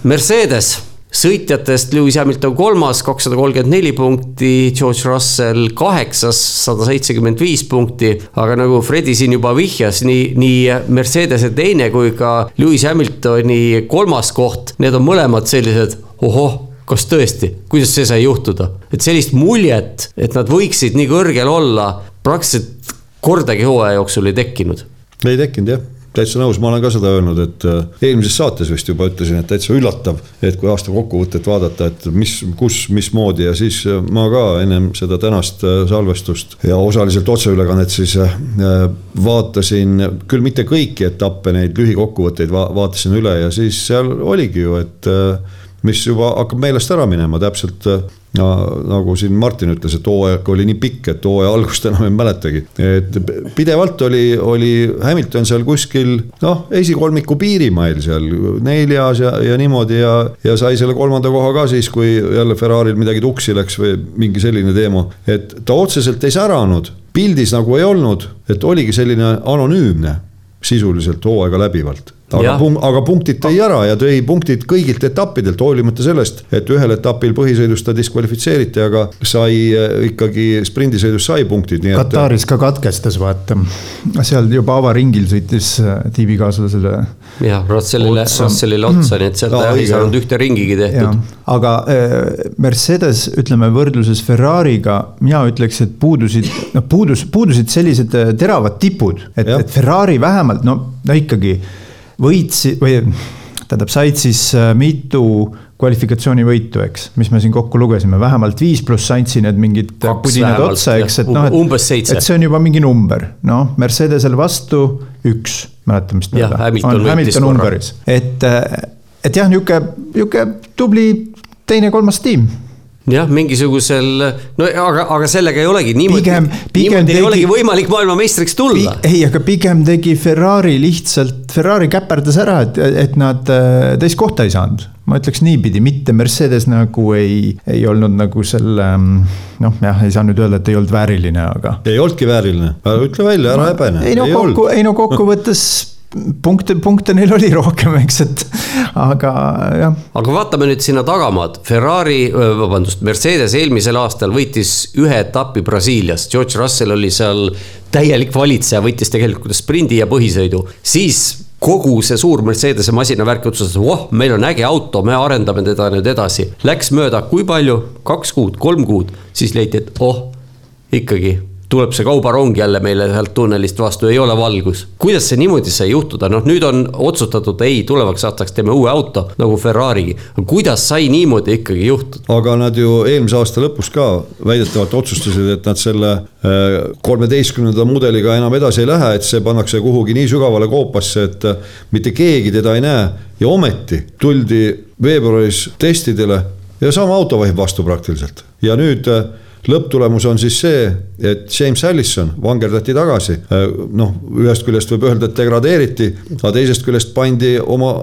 Mercedes, sõitjatest Lewis Hamilton kolmas, kakssada kolmkümmend neli punkti, George Russell kaheksas, sada seitsekümmend viis punkti. aga nagu Fredi siin juba vihjas, nii, nii Mercedese teine kui ka Lewis Hamiltoni kolmas koht, need on mõlemad sellised ohoh kas tõesti, kuidas see sai juhtuda, et sellist muljet, et nad võiksid nii kõrgel olla, praktiliselt kordagi hooaja jooksul ei tekkinud. ei tekkinud jah täitsa nõus, ma olen ka seda öelnud, et äh, eelmises saates vist juba ütlesin, et täitsa üllatav, et kui aasta kokkuvõtet vaadata, et mis, kus, mismoodi ja siis äh, ma ka ennem seda tänast äh, salvestust ja osaliselt otseülekannet siis vaatasin küll mitte kõiki etappe, neid lühikokkuvõtteid va vaatasin üle ja siis seal oligi ju, et mis juba hakkab meelest ära minema, täpselt ja nagu siin Martin ütles, et hooaeg oli nii pikk, et hooaja algust enam ei mäletagi. et pidevalt oli, oli Hamilton seal kuskil noh, esikolmiku piirimail seal neljas ja, ja niimoodi ja, ja sai selle kolmanda koha ka siis, kui jälle Ferrari'l midagi tuksi läks või mingi selline teema. et ta otseselt ei säranud, pildis nagu ei olnud, et oligi selline anonüümne sisuliselt hooaega läbivalt aga, punk, aga punktid tõi ära ja tõi punktid kõigilt etappidelt, hoolimata sellest, et ühel etapil põhisõidus ta diskvalifitseeriti, aga sai äh, ikkagi sprindisõidus sai punktid. Kataris ka katkestas, vaata. seal juba avaringil sõitis äh, tiimikaaslasele. jah, Russellile, Russellile otsa, nii et sealt no, ei saanud ühte ringigi tehtud. aga äh, Mercedes, ütleme võrdluses Ferrari'ga, mina ütleks, et puudusid, noh puudus, puudusid sellised teravad tipud, et, et Ferrari vähemalt no, no ikkagi võitsid või tähendab, said siis äh, mitu kvalifikatsioonivõitu, eks, mis me siin kokku lugesime, vähemalt viis pluss andsin need mingid pudinad otsa, eks, et noh, et, et see on juba mingi number, noh, Mercedesel vastu üks, mäletan, ta on, Hamilton numberis, et, äh, et jah, nihuke, nihuke tubli teine-kolmas tiim jah, mingisugusel, no aga, aga sellega ei olegi niimoodi, niimoodi tegi, ei olegi võimalik maailmameistriks tulla. ei, aga pigem tegi Ferrari lihtsalt, Ferrari käperdas ära, et, et nad äh, teist kohta ei saanud. ma ütleks niipidi, mitte Mercedes nagu ei, ei olnud nagu selle noh, jah, ei saa nüüd öelda, et ei olnud vääriline, aga. ei olnudki vääriline, ütle välja, ära häbene. ei no kokku, ei no kokkuvõttes [laughs] punkte, punkte neil oli rohkem, eks, et aga jah. aga vaatame nüüd sinna tagamaad, Ferrari, vabandust, Mercedes eelmisel aastal võitis ühe etapi Brasiilias, George Russell oli seal täielik valitseja, võitis tegelikult sprindi ja põhisõidu, siis kogu see suur Mercedese masinavärk otsustas, voh, meil on äge auto, me arendame teda nüüd edasi. Läks mööda, kui palju, kaks kuud, kolm kuud, siis leiti, et oh, ikkagi tuleb see kaubarong jälle meile sealt tunnelist vastu, ei ole valgus. kuidas see niimoodi sai juhtuda, noh nüüd on otsustatud, ei, tulevaks aastaks teeme uue auto nagu Ferrari'gi. kuidas sai niimoodi ikkagi juhtuda? aga nad ju eelmise aasta lõpus ka väidetavalt otsustasid, et nad selle äh, kolmeteistkümnenda mudeliga enam edasi ei lähe, et see pannakse kuhugi nii sügavale koopasse, et äh, mitte keegi teda ei näe. ja ometi tuldi veebruaris testidele ja sama auto vahib vastu praktiliselt ja nüüd äh, lõpptulemus on siis see, et James Allison vangerdati tagasi. noh, ühest küljest võib öelda, et degradeeriti, aga teisest küljest pandi oma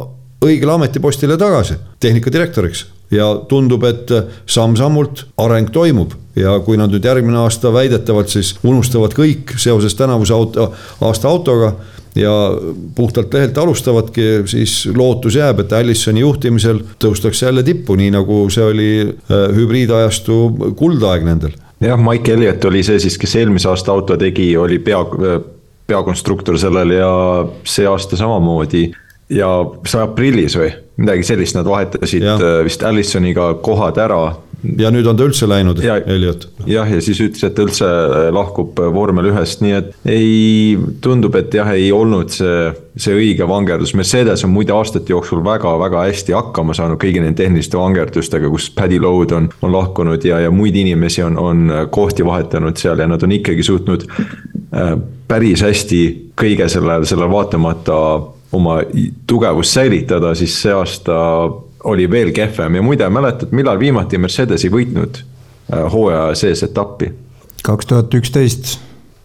õigele ametipostile tagasi, tehnikadirektoriks. ja tundub, et samm-sammult areng toimub ja kui nad nüüd järgmine aasta väidetavalt siis unustavad kõik seoses tänavuse auto, aasta autoga ja puhtalt lehelt alustavadki, siis lootus jääb, et Allisoni juhtimisel tõustakse jälle tippu, nii nagu see oli äh, hübriidajastu kuldaeg nendel. jah, Mike Elliot oli see siis, kes eelmise aasta auto tegi, oli pea, peakonstruktor sellel ja see aasta samamoodi ja see aprillis või midagi sellist, nad vahetasid ja. Äh, vist Allisoniga kohad ära ja nüüd on ta üldse läinud, Elliot. jah, ja siis ütles, et üldse äh, lahkub äh, vormel ühest, nii et ei, tundub, et jah, ei olnud see, see õige vangerdus. Mercedes on muide aastate jooksul väga-väga hästi hakkama saanud kõigi nende tehniliste vangerdustega, kus Paddy Load on, on lahkunud ja, ja muid inimesi on, on kohti vahetanud seal ja nad on ikkagi suutnud äh, päris hästi kõige sellele, sellele vaatamata oma tugevust säilitada, siis see aasta oli veel kehvem ja muide, mäletad, millal viimati Mercedes ei võitnud äh, hooaja sees etappi? kaks tuhat üksteist.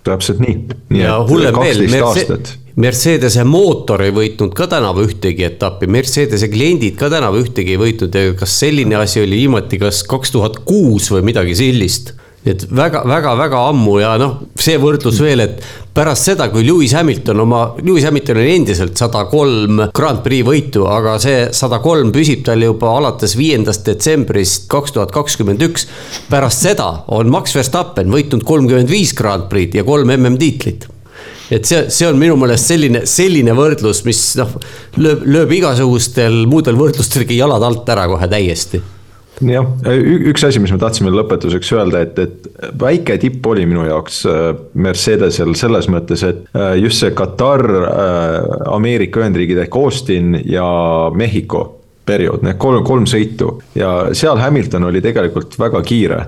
täpselt nii, nii. ja hullem veel, Mercedes, Mercedese mootor ei võitnud ka tänavu ühtegi etappi, Mercedese kliendid ka tänavu ühtegi ei võitnud ja kas selline asi oli viimati kas kaks tuhat kuus või midagi sellist et väga-väga-väga ammu ja noh, see võrdlus veel, et pärast seda, kui Lewis Hamilton oma, Lewis Hamilton on endiselt sada kolm Grand Prix võitu, aga see sada kolm püsib tal juba alates viiendast detsembrist kaks tuhat kakskümmend üks. pärast seda on Max Verstappen võitnud kolmkümmend viis Grand Prix'd ja kolm MM-tiitlit et see, see on minu meelest selline, selline võrdlus, mis noh, lööb, lööb igasugustel muudel võrdlustelgi jalad alt ära kohe täiesti jah, üks asi, mis me tahtsime lõpetuseks öelda, et, et väike tipp oli minu jaoks äh, Mercedesel selles mõttes, et äh, just see Katar, äh, Ameerika Ühendriigid ehk Austin ja Mehhiko periood, need kolm, kolm sõitu. Ja seal Hamilton oli tegelikult väga kiire.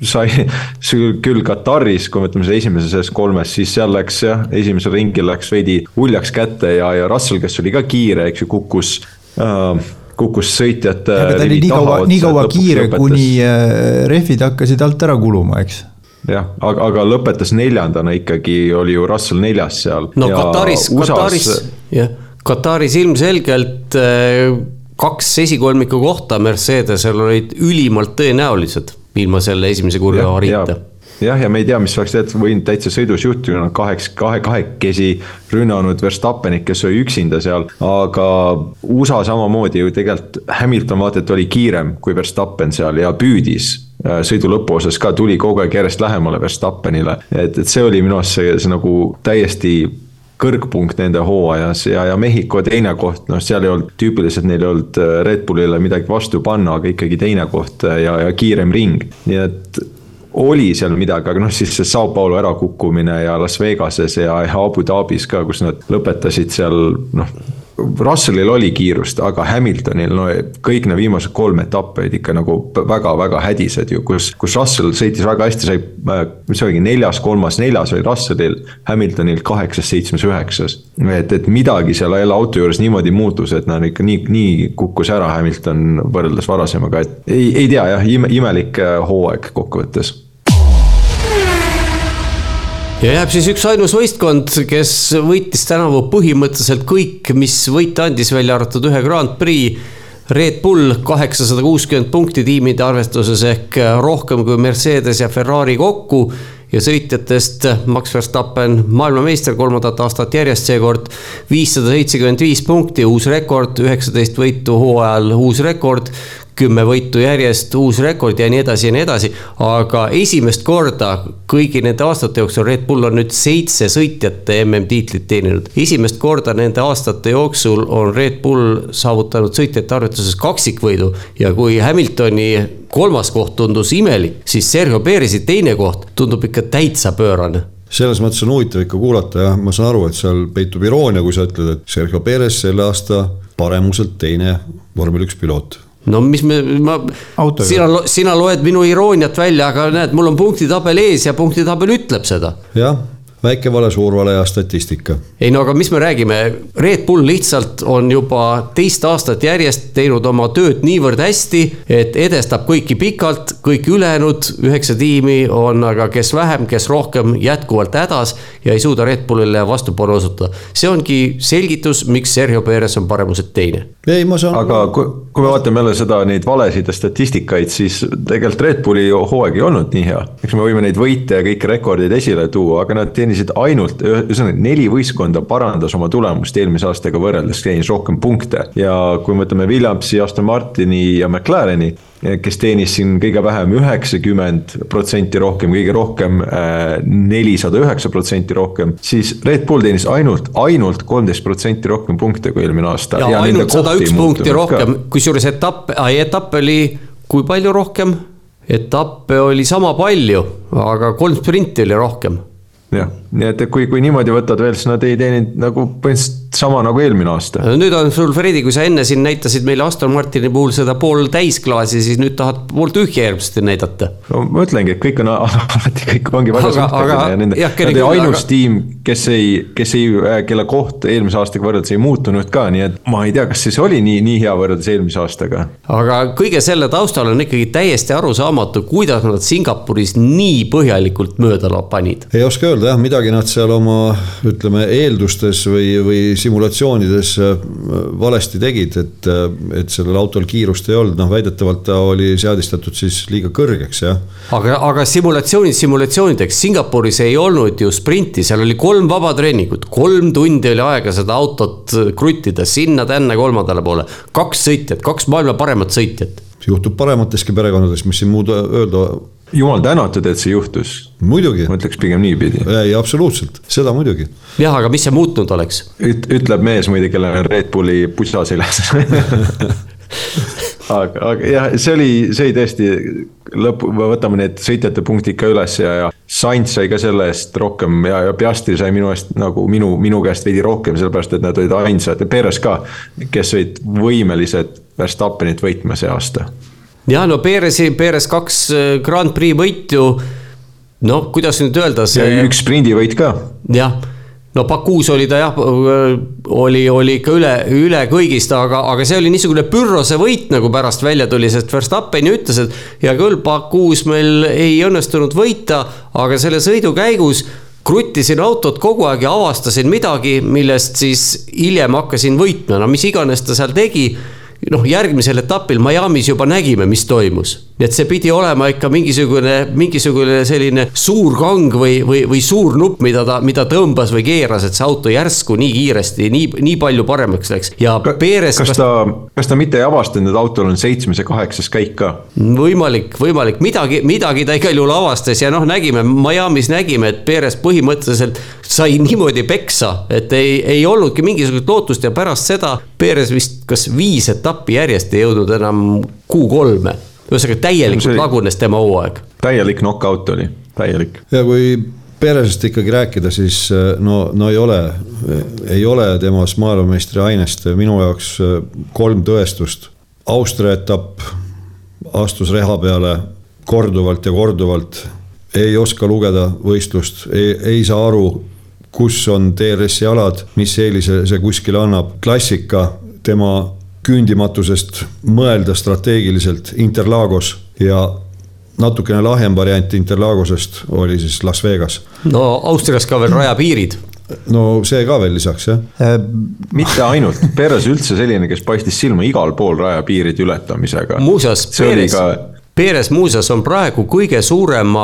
Sai [laughs] küll Kataris, kui me ütleme selle esimese sellest kolmest, siis seal läks jah, esimesel ringil läks veidi uljaks kätte ja, ja Russell, kes oli ka kiire, eks ju, kukkus äh, kukkus sõitjate. aga ta oli nii kaua, nii kaua kiire, kuni äh, rehvid hakkasid alt ära kuluma, eks jah, aga, aga lõpetas neljandana ikkagi, oli ju Russell neljas seal. no ja Kataris, Kataris, jah, Kataris ilmselgelt äh, kaks esikolmiku kohta Mercedesel olid ülimalt tõenäolised ilma selle esimese kurja hariita jah, ja me ei tea, mis oleks tegelikult võinud täitsa sõidus juhtuda, kaheks, kahe, kahekesi rünnanud Verstappenit, kes oli üksinda seal. aga USA samamoodi ju tegelikult Hamilton vaata, et oli kiirem kui Verstappen seal ja püüdis äh, sõidu lõpuosas ka tuli kogu aeg järjest lähemale Verstappenile, et, et see oli minu arust see, see nagu täiesti kõrgpunkt nende hooajas ja, ja Mehhiko teine koht, noh, seal ei olnud tüüpiliselt neil ei olnud äh, Red Bullile midagi vastu panna, aga ikkagi teine koht äh, ja, ja kiirem ring. nii et oli seal midagi, aga noh, siis see Sao Paulo ärakukkumine ja Las Vegases ja, ja Abu Dhabis ka, kus nad lõpetasid seal noh. Russellil oli kiirust, aga Hamiltonil no kõik need viimased kolm etappi olid ikka nagu väga-väga hädised ju, kus, kus Russell sõitis väga hästi, sai, äh, mis see oligi, neljas, kolmas, neljas oli Russellil, Hamiltonil kaheksas, seitsmes, üheksas. et, et midagi seal jälle auto juures niimoodi muutus, et nad ikka nii, nii kukkus ära Hamilton võrreldes varasemaga, et ei, ei tea jah, ime, imelik äh, hooaeg kokkuvõttes ja jääb siis üksainus võistkond, kes võitis tänavu põhimõtteliselt kõik, mis võita andis, välja arvatud ühe Grand Prix. Red Bull kaheksasada kuuskümmend punkti tiimide arvestuses ehk rohkem kui Mercedes ja Ferrari kokku. ja sõitjatest Max Verstappen maailmameister kolmandat aastat järjest seekord. viissada seitsekümmend viis punkti, uus rekord, üheksateist võitu hooajal, uus rekord kümme võitu järjest, uus rekord ja nii edasi ja nii edasi. aga esimest korda kõigi nende aastate jooksul Red Bull on nüüd seitse sõitjate MM-tiitlit teeninud. esimest korda nende aastate jooksul on Red Bull saavutanud sõitjate arvestuses kaksikvõidu ja kui Hamiltoni kolmas koht tundus imelik, siis Sergio Perez'i teine koht tundub ikka täitsa pöörane selles mõttes on huvitav ikka kuulata jah, ma saan aru, et seal peitub iroonia, kui sa ütled, et Sergio Perez selle aasta paremuselt teine vormel üks piloot no mis me, ma, sina, sina loed minu irooniat välja, aga näed, mul on punktitabel ees ja punktitabel ütleb seda. jah väike vale, suur vale ja statistika. ei no aga mis me räägime, Red Bull lihtsalt on juba teist aastat järjest teinud oma tööd niivõrd hästi, et edestab kõiki pikalt, kõik ülejäänud üheksa tiimi on aga kes vähem, kes rohkem jätkuvalt hädas ja ei suuda Red Bullile vastupanu osutada. see ongi selgitus, miks Sergio Perez on paremuselt teine. ei, ma saan. aga kui, kui me vaatame jälle seda, neid valesid ja statistikaid, siis tegelikult Red Bulli hooaeg ei olnud nii hea. eks me võime neid võite ja kõiki rekordeid esile tuua, aga nad teenisid teenisid ainult, ühesõnaga neli võistkonda parandas oma tulemust eelmise aastaga võrreldes, teenis rohkem punkte. ja kui me võtame Williamsi, Aston Martini ja McLareni, kes teenis siin kõige vähem üheksakümmend protsenti rohkem, kõige rohkem äh, nelisada üheksa protsenti rohkem. siis Red Bull teenis ainult, ainult kolmteist protsenti rohkem punkte kui eelmine aasta. ja, ja ainult sada üks punkti rohkem, kusjuures etapp, etapp oli kui palju rohkem? etappe oli sama palju, aga kolm sprinti oli rohkem jah, nii et kui, kui niimoodi võtad veel, siis nad ei teeninud nagu põhimõtteliselt sama nagu eelmine aasta. nüüd on sul, Fredi, kui sa enne siin näitasid meile Aston Martini puhul seda pool täisklaasi, siis nüüd tahad pool tühja hirmsasti näidata. no ma ütlengi, et kõik on [laughs] alati, kõik ongi väga suhteline ja nende, nad ei ainus aga... tiim, kes ei, kes ei, kelle koht eelmise aastaga võrreldes ei muutunud ka, nii et ma ei tea, kas siis oli nii, nii hea võrreldes eelmise aastaga. aga kõige selle taustal on ikkagi täiesti arusaamatu, kuidas nad Singapuris nii põhjalikult mööda panid. ei oska öelda jah, midagi nad seal oma ütleme eeldustes või, või simulatsioonides äh, valesti tegid, et, äh, et sellel autol kiirust ei olnud, noh väidetavalt ta oli seadistatud siis liiga kõrgeks, jah. aga, aga simulatsioonid simulatsioonideks, Singapuris ei olnud ju sprinti, seal oli kolm vabatreeningut, kolm tundi oli aega seda autot kruttida sinna-tänna kolmandale poole. kaks sõitjat, kaks maailma paremat sõitjat. juhtub paremateski perekondades, mis siin muud öelda jumal tänatud, et see juhtus. muidugi. ma ütleks pigem niipidi. ei, absoluutselt, seda muidugi. jah, aga mis see muutnud oleks Üt,? ütleb mees muide, kellel on Red Bulli pusa seljas [laughs] aga, aga jah, see oli, see oli tõesti lõpu, võtame need sõitjate punktid ka üles ja, ja Sainz sai ka selle eest rohkem ja, ja Piastri sai minu eest nagu minu, minu käest veidi rohkem, sellepärast et nad olid ainsad ja Perez ka, kes olid võimelised Verstappenit võitma see aasta jah, no Perezi, Perez kaks äh, Grand Prix võitu. noh, kuidas nüüd öelda see. ja üks sprindivõit ka. jah no Bakuus oli ta jah, oli, oli ikka üle, üle kõigist, aga, aga see oli niisugune pürrose võit, nagu pärast välja tuli, sest Verstappen ju ütles, et hea küll, Bakuus meil ei õnnestunud võita, aga selle sõidu käigus kruttisin autot kogu aeg ja avastasin midagi, millest siis hiljem hakkasin võitma, no mis iganes ta seal tegi noh, järgmisel etapil Miami's juba nägime, mis toimus. Nii et see pidi olema ikka mingisugune, mingisugune selline suur kang või, või, või suur nupp, mida ta, mida tõmbas või keeras, et see auto järsku nii kiiresti, nii, nii palju paremaks läks ja Ka, Perez. kas ta, kas ta mitte ei avastanud, et autol on seitsmes ja kaheksas käik ka? võimalik, võimalik, midagi, midagi ta igal juhul avastas ja noh, nägime, Miami's nägime, et Perez põhimõtteliselt sai niimoodi peksa, et ei, ei olnudki mingisugust lootust ja pärast seda Perez vist kas viis etappi järjest ei jõudnud enam Q3-e. Ühesõnaga täielikult see... lagunes tema hooaeg. täielik knock-out oli, täielik. ja kui Perezist ikkagi rääkida, siis äh, no, no ei ole, ei ole temas maailmameistri ainest minu jaoks äh, kolm tõestust. Austria etapp astus reha peale korduvalt ja korduvalt, ei oska lugeda võistlust, ei, ei saa aru, kus on DRS-i alad, mis eelise see kuskile annab, klassika tema küündimatusest mõelda strateegiliselt Interlagos ja natukene lahjem variant Interlagosest oli siis Las Vegas. no Austrias ka veel rajapiirid no see ka veel lisaks jah äh,. mitte ainult, Perez üldse selline, kes paistis silma igal pool rajapiiride ületamisega. muuseas, Perez... oli ka Perez muuseas on praegu kõige suurema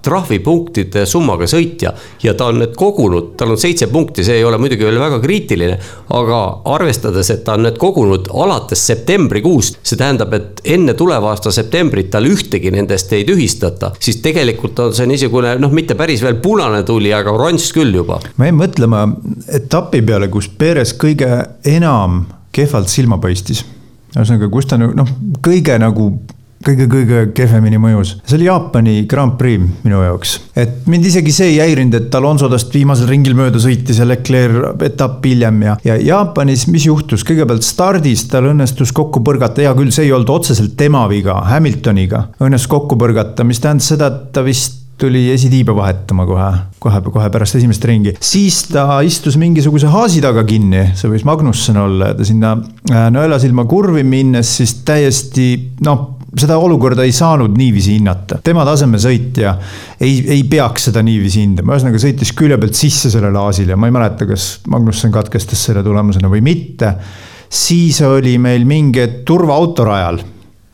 trahvipunktide summaga sõitja ja ta on need kogunud, tal on seitse punkti, see ei ole muidugi veel väga kriitiline, aga arvestades, et ta on need kogunud alates septembrikuust, see tähendab, et enne tuleva aasta septembrit tal ühtegi nendest ei tühistata, siis tegelikult on see niisugune noh, mitte päris veel punane tuli, aga oranž küll juba. ma jäin mõtlema etapi peale, kus Perez kõige enam kehvalt silma paistis. ühesõnaga, kus ta noh, kõige nagu kõige-kõige kehvemini mõjus. see oli Jaapani Grand Prix minu jaoks. et mind isegi see ei häirinud, et Alonso tast viimasel ringil mööda sõitis ja Leclerc etapp hiljem ja, ja Jaapanis, mis juhtus, kõigepealt stardis tal õnnestus kokku põrgata, hea küll, see ei olnud otseselt tema viga, Hamiltoniga õnnestus kokku põrgata, mis tähendas seda, et ta vist tuli esitiibe vahetama kohe, kohe, kohe pärast esimest ringi. siis ta istus mingisuguse haasi taga kinni, see võis Magnussen olla ja ta sinna äh, nõelasilma kurvi minnes siis täiesti noh seda olukorda ei saanud niiviisi hinnata. tema tasemel sõitja ei, ei peaks seda niiviisi hindama, ühesõnaga sõitis külje pealt sisse sellele aasile, ma ei mäleta, kas Magnussen katkestas selle tulemusena või mitte. siis oli meil mingi turvaauto rajal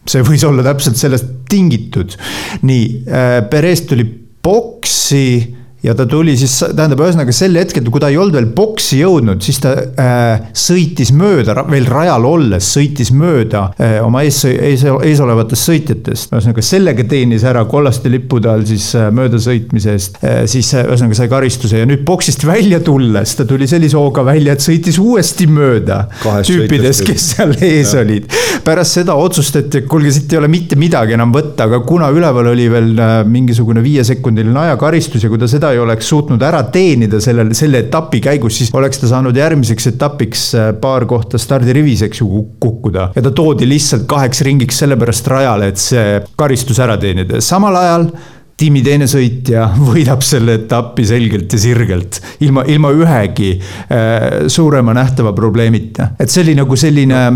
see võis olla täpselt sellest tingitud. nii, äh, Perez tuli boksi ja ta tuli siis, tähendab, ühesõnaga sel hetkel, kui ta ei olnud veel boksi jõudnud, siis ta äh, sõitis mööda, veel rajal olles sõitis mööda äh, oma ees, ees, ees olevatest sõitjatest. ühesõnaga sellega teenis ära kollaste lippude all siis äh, möödasõitmise eest äh,, siis äh, ühesõnaga sai karistuse ja nüüd boksist välja tulles ta tuli sellise hooga välja, et sõitis uuesti mööda Kahest tüüpidest, kes seal ees ja. olid. pärast seda otsustati, et kuulge, siit ei ole mitte midagi enam võtta, aga kuna üleval oli veel äh, mingisugune viiesekundiline ajakaristus ja kui ta seda ei oleks suutnud ära teenida sellel, selle etapi käigus, siis oleks ta saanud järgmiseks etapiks äh, paar kohta stardirivis, eks ju, kukkuda. ja ta toodi lihtsalt kaheks ringiks sellepärast rajale, et see karistus ära teenida, samal ajal tiimi teine sõitja [laughs] võidab selle etapi selgelt ja sirgelt, ilma, ilma ühegi äh, suurema nähtava probleemita. et see oli nagu selline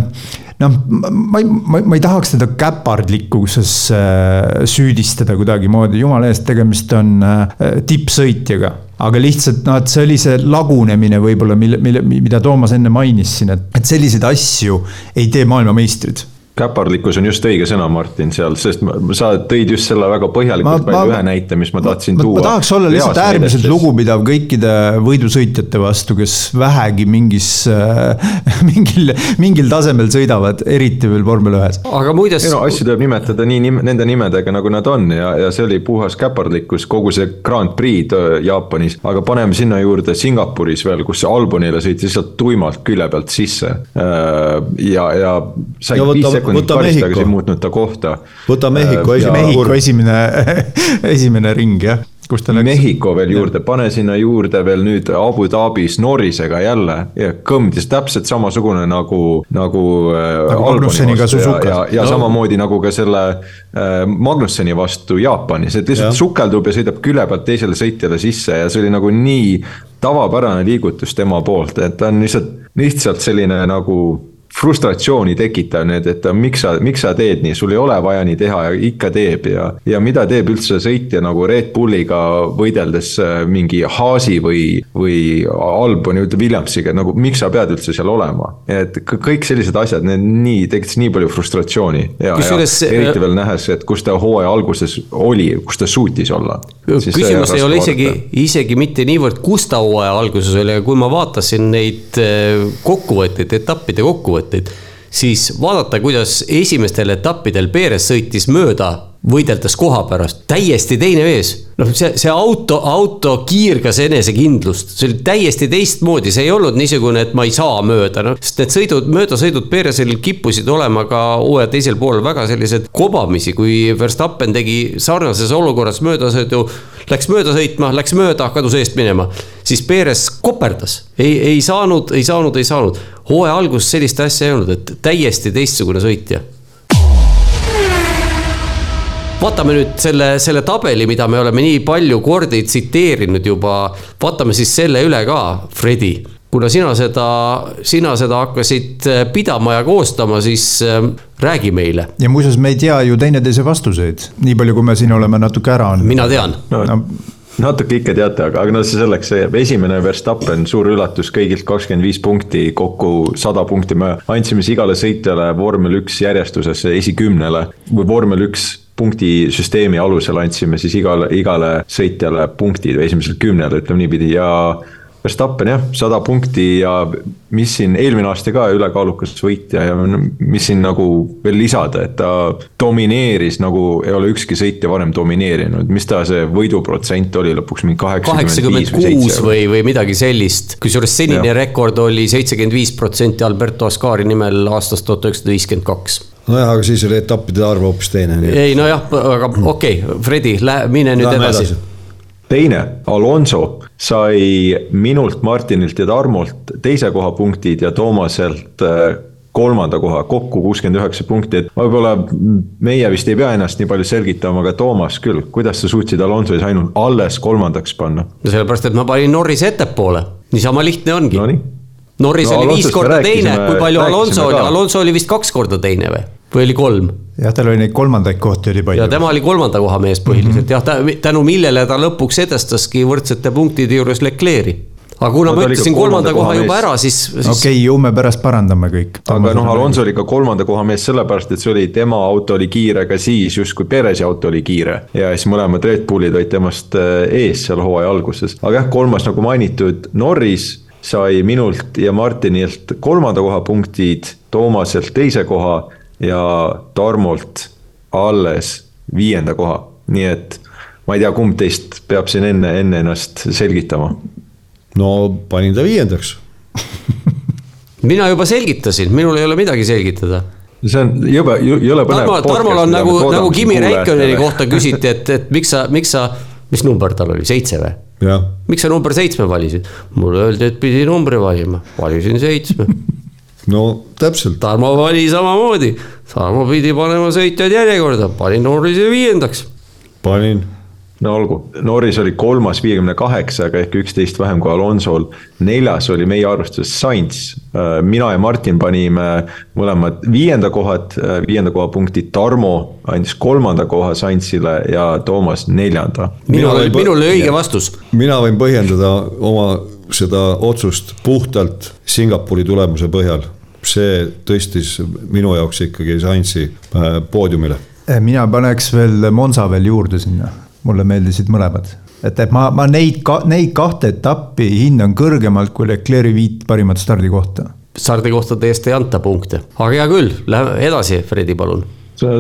noh, ma ei, ma, ma ei tahaks teda käpardlikkuses äh, süüdistada kuidagimoodi, jumala eest, tegemist on äh, tippsõitjaga. Aga lihtsalt noh, et see oli see lagunemine võib-olla, mille, mille, mida Toomas enne mainis siin, et, et selliseid asju ei tee maailmameistrid käpardlikkus on just õige sõna, Martin, seal, sest sa tõid just selle väga põhjalikult välja ühe näite, mis ma tahtsin ma, tuua. ma tahaks olla lihtsalt äärmiselt lugupidav kõikide võidusõitjate vastu, kes vähegi mingis äh, [laughs] mingil, mingil tasemel sõidavad, eriti veel vormel ühes. aga muides. no asju tuleb nimetada nii nim, nende nimedega, nagu nad on ja, ja see oli puhas käpardlikkus, kogu see Grand Prix Jaapanis, aga paneme sinna juurde Singapuris veel, kus see Albonile sõitis lihtsalt tuimalt külje pealt sisse. Äh, ja, ja sai viis sekundit sekundit karistada, aga ei muutnud ta kohta. võta Mehhiko äh, esimene. Mehhiko esimene, [laughs] esimene ring jah kus ta läks. Mehhiko veel juurde, pane sinna juurde veel nüüd Abu Dhabis Norrisega jälle ja kõmdis täpselt samasugune nagu, nagu, nagu Magnusseniga Suzukas. ja, ja, ja no. samamoodi nagu ka selle äh, Magnusseni vastu Jaapanis, et lihtsalt ja. sukeldub ja sõidab külje pealt teisele sõitjale sisse ja see oli nagu nii tavapärane liigutus tema poolt, et ta on lihtsalt, lihtsalt selline nagu frustratsiooni tekitav need, et miks sa, miks sa teed nii, sul ei ole vaja nii teha ja ikka teeb ja. ja mida teeb üldse sõitja nagu Red Bulliga võideldes äh, mingi Haasi või, või Alboni, Williamsiga, nagu miks sa pead üldse seal olema. et kõik sellised asjad, need nii, tekitasid nii palju frustratsiooni ja, ja eriti äh, veel nähes, et kus ta hooaja alguses oli, kus ta suutis olla. küsimus ei ole isegi, isegi mitte niivõrd, kus ta hooaja alguses oli, aga kui ma vaatasin neid äh, kokkuvõtteid, etappide kokkuvõtteid kokkuvõtteid, siis vaadata, kuidas esimestel etappidel Perez sõitis mööda võideldes koha pärast, täiesti teine mees. noh, see, see auto, auto kiirgas enesekindlust, see oli täiesti teistmoodi, see ei olnud niisugune, et ma ei saa mööda, noh. sest need sõidud, möödasõidud Perezil kippusid olema ka hooaja teisel poolel väga sellised kobamisi, kui Verstappen tegi sarnases olukorras möödasõidu. Läks mööda sõitma, läks mööda, kadus eest minema, siis Perez koperdas, ei, ei saanud, ei saanud, ei saanud. hooaja alguses sellist asja ei olnud, et täiesti teistsugune sõitja vaatame nüüd selle, selle tabeli, mida me oleme nii palju kordi tsiteerinud juba, vaatame siis selle üle ka, Fredi kuna sina seda, sina seda hakkasid äh, pidama ja koostama, siis äh, räägi meile. ja muuseas, me ei tea ju teineteise vastuseid, nii palju, kui me siin oleme natuke ära andnud. mina tean no. no natuke ikka teate, aga, aga noh, see selleks, esimene Verstappen, suur üllatus, kõigilt kakskümmend viis punkti, kokku sada punkti, me andsime siis igale sõitjale vormel üks järjestuses esikümnele või vormel üks punktisüsteemi alusel andsime siis igale, igale sõitjale punktid või esimesel kümnel, ütleme niipidi ja Verstappen jah, sada punkti ja mis siin eelmine aasta ka ülekaalukas võitja ja mis siin nagu veel lisada, et ta domineeris nagu ei ole ükski sõitja varem domineerinud, mis ta see võiduprotsent oli lõpuks mingi kaheksakümmend kuus või, või midagi sellist. kusjuures senine rekord oli seitsekümmend viis protsenti Alberto Ascari nimel aastast tuhat üheksasada viiskümmend kaks nojah, aga siis oli etappide arv hoopis teine. ei nojah, aga okei okay,, Fredi, mine nüüd Lähme edasi, edasi teine, Alonso sai minult, Martinilt ja Tarmolt teise koha punktid ja Toomaselt äh, kolmanda koha, kokku kuuskümmend üheksa punkti, et võib-olla meie vist ei pea ennast nii palju selgitama, aga Toomas küll, kuidas sa suutsid Alonso'is ainult alles kolmandaks panna? no sellepärast, et ma panin Norrise ettepoole, niisama lihtne ongi no,. Norris no, oli viis korda teine, kui palju Alonso oli, Alonso oli vist kaks korda teine või? Või oli kolm? jah, tal oli neid kolmandaid kohti oli palju. ja tema oli kolmanda koha mees põhiliselt mm -hmm. jah, tänu millele ta lõpuks edastaski võrdsete punktide juures Leclerc'i aga kuna no, ma ütlesin kolmanda koha juba ära, siis, siis.... okei okay,, ju me pärast parandame kõik. aga noh, Alonso oli ka kolmanda koha mees sellepärast, et see oli, tema auto oli kiire ka siis, justkui Perezi auto oli kiire. ja siis mõlemad Red Bullid olid temast äh, ees seal hooaja alguses, aga jah, kolmas nagu mainitud, Norris sai minult ja Martinilt kolmanda koha punktid, Toomaselt teise koha ja Tarmolt alles viienda koha, nii et ma ei tea, kumb teist peab siin enne, enne ennast selgitama. no panin ta viiendaks [laughs] mina juba selgitasin, minul ei ole midagi selgitada see on jube, jõle põnev. Tarmo, Tarmol on nagu, nagu Kimi Räikköneni kohta küsiti, et, et miks sa, miks sa, mis number tal oli, seitse või? miks sa number seitsme valisid? mulle öeldi, et pidi numbri valima, valisin seitsme no täpselt. Tarmo vali samamoodi, Tarmo pidi panema sõitjad järjekorda, panin Norrise viiendaks. panin no olgu, Norris oli kolmas viiekümne kaheksaga ehk üksteist vähem kui Alonsol. neljas oli meie arvestuses Sainz, äh, mina ja Martin panime mõlemad viienda kohad, äh, viienda koha punktid, Tarmo andis kolmanda koha Sainzile ja Toomas neljanda. minul, minul oli õige vastus. mina võin põhjendada oma seda otsust puhtalt Singapuri tulemuse põhjal. See tõstis minu jaoks ikkagi Sainzi äh, poodiumile. mina paneks veel Monza veel juurde sinna, mulle meeldisid mõlemad et, et ma, ma neid ka,, neid kahte etappi hindan kõrgemalt kui Leclerc'i viit parimat stardikohta. stardikohtade eest ei anta punkte, aga hea küll, lähme edasi, Fredi, palun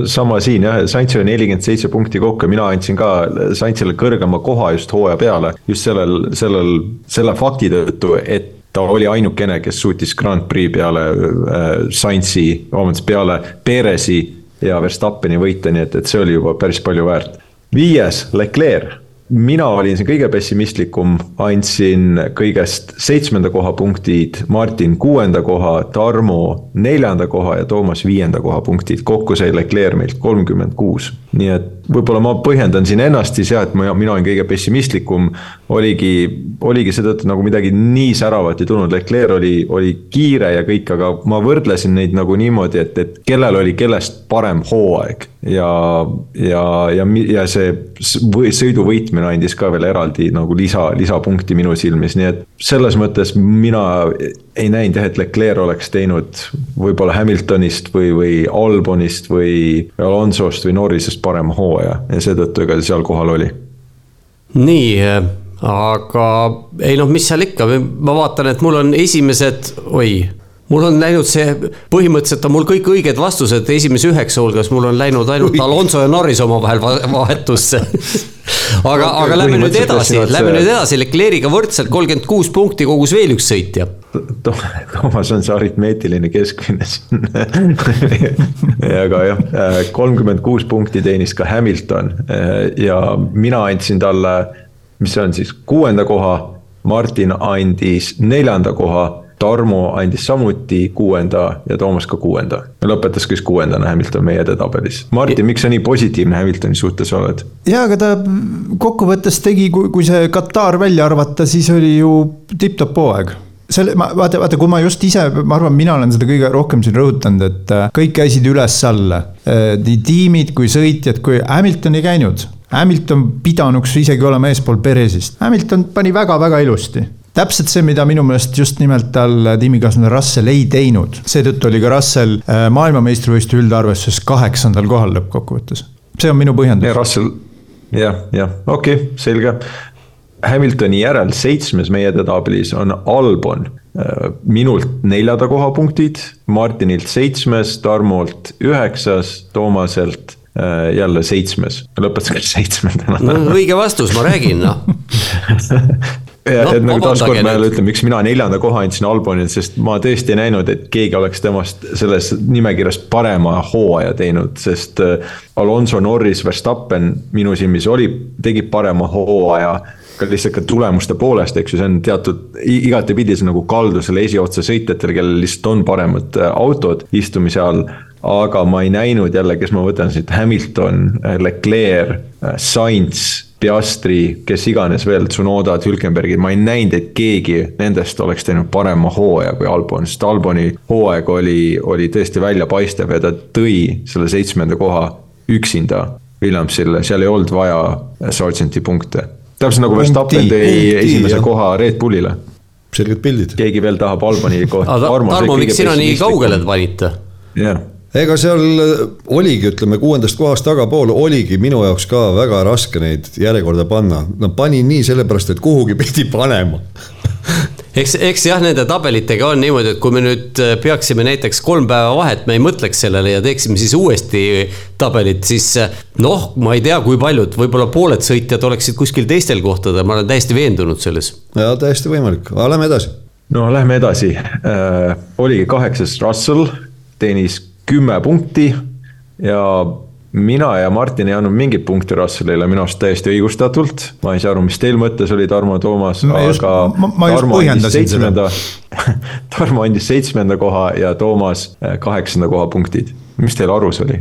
sama siin jah, Saintsile nelikümmend seitse punkti kokku, mina andsin ka Saintsile kõrgema koha just hooaja peale. just sellel, sellel, selle fakti tõttu, et ta oli ainukene, kes suutis Grand Prix peale äh, Saintsi, vabandust, peale Perezi ja Verstappeni võita, nii et, et see oli juba päris palju väärt. viies, Leclerc mina olin siin kõige pessimistlikum, andsin kõigest seitsmenda koha punktid, Martin kuuenda koha, Tarmo neljanda koha ja Toomas viienda koha punktid, kokku sai Leclerc meilt kolmkümmend kuus. nii et võib-olla ma põhjendan siin ennast siis jah, et ma, mina olin kõige pessimistlikum, oligi, oligi seetõttu nagu midagi nii säravat ei tulnud, Leclerc oli, oli kiire ja kõik, aga ma võrdlesin neid nagu niimoodi, et, et kellel oli kellest parem hooaeg. Ja, ja, ja, ja see sõidu võitmine andis ka veel eraldi nagu lisa, lisapunkti minu silmis, nii et selles mõttes mina ei näinud jah, et Leclerc oleks teinud võib-olla Hamiltonist või, või Albonist või Alonsost või Norrisest parema hooaja ja seetõttu ega ta seal kohal oli. nii, aga ei noh, mis seal ikka, ma vaatan, et mul on esimesed, oi mul on läinud see, põhimõtteliselt on mul kõik õiged vastused esimese üheksa hulgas, mul on läinud ainult Alonso ja Norris omavahel vahetusse [laughs] aga, aga lähme nüüd edasi, lähme nüüd edasi, Leclerc'iga võrdselt kolmkümmend kuus punkti kogus veel üks sõitja. Toomas on see aritmeetiline keskmine siin [laughs] aga jah, kolmkümmend kuus punkti teenis ka Hamilton ja mina andsin talle, mis see on siis, kuuenda koha. Martin andis neljanda koha Tarmo andis samuti kuuenda ja Toomas ka kuuenda. lõpetas siis kuuendana Hamilton meie edetabelis. Martin, miks sa nii positiivne Hamiltoni suhtes oled? jaa, aga ta kokkuvõttes tegi, kui, kui see Katar välja arvata, siis oli ju tipp-topp hooaeg selle, ma vaata, vaata, kui ma just ise, ma arvan, mina olen seda kõige rohkem siin rõhutanud, et äh, kõik käisid üles-alla. Äh, nii tiimid kui sõitjad, kui Hamilton ei käinud. Hamilton pidanuks isegi olema eespool Perezist. Hamilton pani väga-väga ilusti täpselt see, mida minu meelest just nimelt tal tiimikaaslane Russell ei teinud, seetõttu oli ka Russell äh, maailmameistrivõistluste üldarvestuses kaheksandal kohal lõppkokkuvõttes see on minu põhjendus. ja Russell, jah, jah, okei okay,, selge. Hamiltoni järel seitsmes meie edetablis on Albon. Äh, minult neljanda koha punktid, Martinilt seitsmes, Tarmolt üheksas, Toomaselt äh, jälle seitsmes, lõpetas küll seitsmendana. no õige vastus, ma räägin noh [laughs] ja no, et nagu taaskord ma jälle ütlen, miks mina neljanda koha andsin Albonile, sest ma tõesti ei näinud, et keegi oleks temast selles nimekirjas parema hooaja teinud, sest äh, Alonso, Norris, Verstappen minu silmis oli, tegi parema hooaja ka lihtsalt ka tulemuste poolest, eks ju, see on teatud igatepidi see nagu kaldusele esiotsa sõitjatel, kellel lihtsalt on paremad äh, autod istumise all. aga ma ei näinud jälle, kes ma võtan siit, Hamilton, äh, Leclerc, Sainz Piastri, kes iganes veel, Tsunodad, Hülkenbergid, ma ei näinud, et keegi nendest oleks teinud parema hooaja kui Albon, sest Alboni hooaeg oli, oli tõesti väljapaistev ja ta tõi selle seitsmenda koha üksinda Williamsile, seal ei olnud vaja Sargenti punkte. täpselt nagu Verstappen tõi esimese jah. koha Red Bullile. selged pildid. keegi veel tahab Alboni [laughs] kohta. Tarmo, miks sina nii kaugele panite? jah ega seal äh, oligi, ütleme kuuendast kohast tagapool oligi minu jaoks ka väga raske neid järjekorda panna. no panin nii sellepärast, et kuhugi pidi panema [laughs] eks, eks jah, nende tabelitega on niimoodi, et kui me nüüd äh, peaksime näiteks kolm päeva vahet, me ei mõtleks sellele ja teeksime siis uuesti tabelit, siis äh, noh, ma ei tea, kui paljud, võib-olla pooled sõitjad oleksid kuskil teistel kohtadel, ma olen täiesti veendunud selles. ja täiesti võimalik, aga lähme edasi. no lähme edasi äh,, oligi kaheksas Russell, teenis kümme punkti ja mina ja Martin ei andnud mingit punkti Russellile, minu arust täiesti õigustatult. ma ei saa aru, mis teil mõttes oli, Tarmo, Toomas, aga ma, ma Tarmo andis seitsmenda [laughs] Tarmo andis seitsmenda koha ja Toomas eh, kaheksanda koha punktid. mis teil arus oli?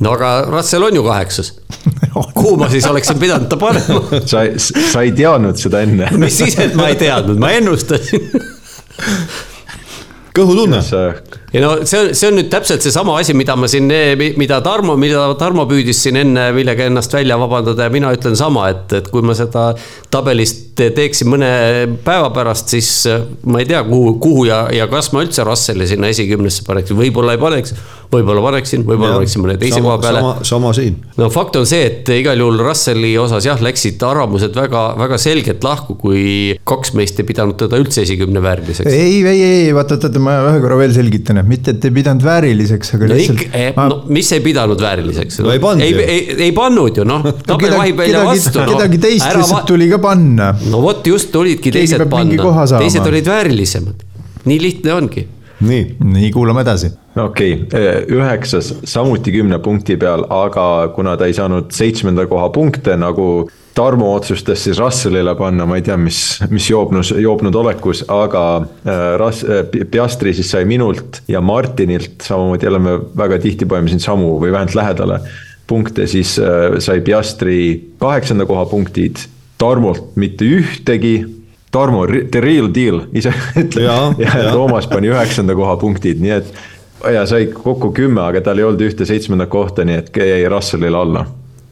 no aga Russell on ju kaheksas. [laughs] kuhu ma siis oleksin pidanud ta panema [laughs] sa, sa ei teadnud seda enne mis siis, et ma ei teadnud, ma ennustasin kõhutunne. Ja no see on, see on nüüd täpselt seesama asi, mida ma siin, mida Tarmo, mida Tarmo püüdis siin enne millega ennast välja vabandada ja mina ütlen sama, et, et kui ma seda tabelist teeksin mõne päeva pärast, siis ma ei tea, kuhu, kuhu ja, ja kas ma üldse Russeli sinna esikümnesse paneksin, võib-olla ei paneks võib-olla paneksin, võib-olla paneksin mõne teise koha peale. sama, sama siin. no fakt on see, et igal juhul Russeli osas jah, läksid arvamused väga, väga selgelt lahku, kui kaks meist ei pidanud teda üldse esikümne vääriliseks. ei, ei, ei, vaata, oota, ma ühe korra veel selgitan, et mitte, et ei pidanud vääriliseks, aga no lihtsalt. Eh, ma... no mis ei pidanud vääriliseks no,? ei pannud ei, ei, ei pannud ju noh, [laughs] tabel vahib välja vastu. kedagi teist Ära... lihtsalt tuli ka panna. no vot just tulidki teised panna, teised olid väärilisemad, nii lihtne ongi nii, nii kuulame edasi. okei okay., üheksas samuti kümne punkti peal, aga kuna ta ei saanud seitsmenda koha punkte nagu Tarmo otsustas siis Russellile panna, ma ei tea, mis, mis joobnus, joobnud olekus, aga äh, Ras-, äh, Piastri siis sai minult ja Martinilt, samamoodi jälle me väga tihti paneme siin samu või vähemalt lähedale punkte, siis äh, sai Piastri kaheksanda koha punktid, Tarmolt mitte ühtegi Tarmo, the real deal ise [laughs] ütleb [laughs] ja, ja, ja Toomas pani üheksanda koha punktid, nii et. ja sai kokku kümme, aga tal ei olnud ühte seitsmendat kohta, nii et jäi Russellile alla.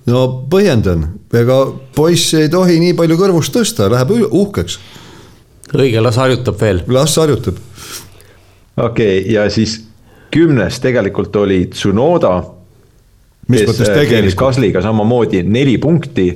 No põhjendan, ega poiss ei tohi nii palju kõrvust tõsta, läheb uhkeks. õige, las harjutab veel. las harjutab. okei okay,, ja siis kümnes tegelikult oli Tsunoda. mis mõttes äh, tegelikult? Kasliga samamoodi neli punkti,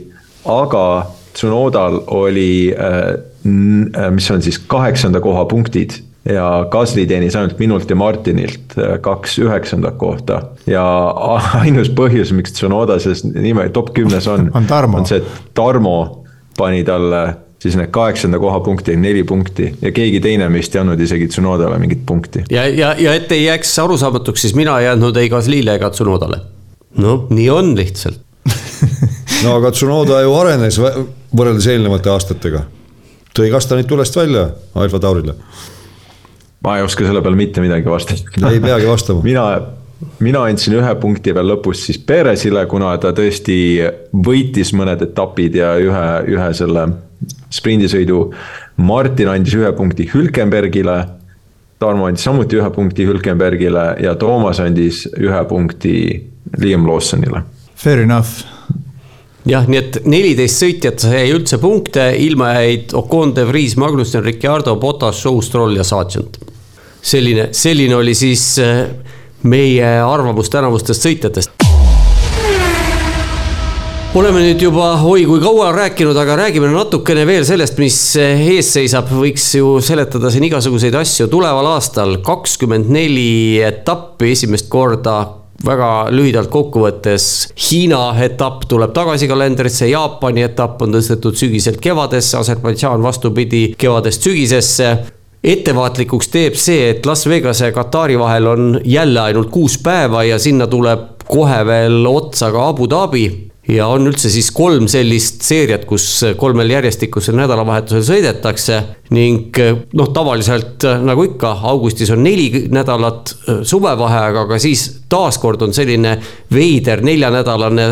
aga Tsunodal oli äh, Äh, mis on siis kaheksanda koha punktid ja Gasly teenis ainult minult ja Martinilt äh, kaks üheksandat kohta. ja [laughs] ainus põhjus, miks Tsunoda selles nime top kümnes on, on, on see, et Tarmo pani talle siis need kaheksanda koha punkti, neli punkti ja keegi teine meist ei andnud isegi Tsunodale mingit punkti. ja, ja, ja et ei jääks arusaamatuks, siis mina ei andnud ei Gaslile ega Tsunodale. noh, nii on lihtsalt [laughs] no aga Tsunoda ju arenes võrreldes eelnevate aastatega tõi kastanid tulest välja Alfa Taurile. Ma ei oska selle peale mitte midagi vastata. ei peagi vastama mina, mina andsin ühe punkti veel lõpus siis Perezile, kuna ta tõesti võitis mõned etapid ja ühe, ühe selle sprindisõidu. Martin andis ühe punkti Hülkenbergile. Tarmo andis samuti ühe punkti Hülkenbergile ja Toomas andis ühe punkti Liam Lawsonile. Fair enough jah, nii et neliteist sõitjat sai üldse punkte, ilma jäid Ocon, De Vries, Magnussen, Ricciardo, Botas, Show, Stroll ja Sargent. selline, selline oli siis äh, meie arvamus tänavustest sõitjatest. oleme nüüd juba oi kui kaua rääkinud, aga räägime natukene veel sellest, mis ees seisab, võiks ju seletada siin igasuguseid asju. tuleval aastal kakskümmend neli etappi esimest korda väga lühidalt kokkuvõttes Hiina etapp tuleb tagasi kalendrisse, Jaapani etapp on tõstetud sügiselt kevadesse, Aserbaidžaan vastupidi, kevadest sügisesse. ettevaatlikuks teeb see, et Las Vegase ja Katari vahel on jälle ainult kuus päeva ja sinna tuleb kohe veel otsa ka Abu Dhabi ja on üldse siis kolm sellist seeriat, kus kolmel järjestikusel nädalavahetusel sõidetakse ning noh, tavaliselt nagu ikka, augustis on neli nädalat äh, suvevaheaega, aga siis taaskord on selline veider neljanädalane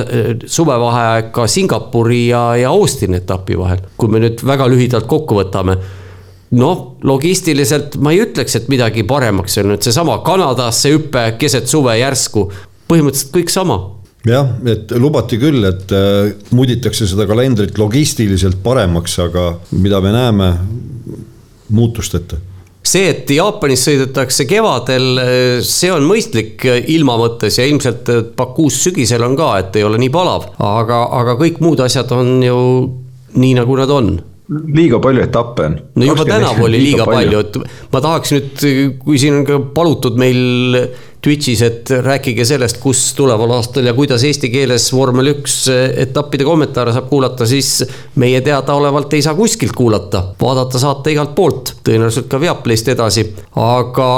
suvevaheaeg ka Singapuri ja, ja Austini etapi vahel. kui me nüüd väga lühidalt kokku võtame noh, logistiliselt ma ei ütleks, et midagi paremaks on nüüd seesama Kanadasse hüpe keset suve järsku, põhimõtteliselt kõik sama jah, et lubati küll, et äh, muditakse seda kalendrit logistiliselt paremaks, aga mida me näeme, muutusteta see, et Jaapanis sõidetakse kevadel, see on mõistlik ilma mõttes ja ilmselt Bakuus sügisel on ka, et ei ole nii palav, aga, aga kõik muud asjad on ju nii, nagu nad on liiga palju etappe on. no juba tänavu oli [laughs] liiga, liiga palju, palju., et ma tahaks nüüd, kui siin on ka palutud meil Twitch'is, et rääkige sellest, kus tuleval aastal ja kuidas eesti keeles vormel üks etappide kommentaare saab kuulata, siis meie teadaolevalt ei saa kuskilt kuulata. vaadata saate igalt poolt, tõenäoliselt ka Viaplayst edasi. aga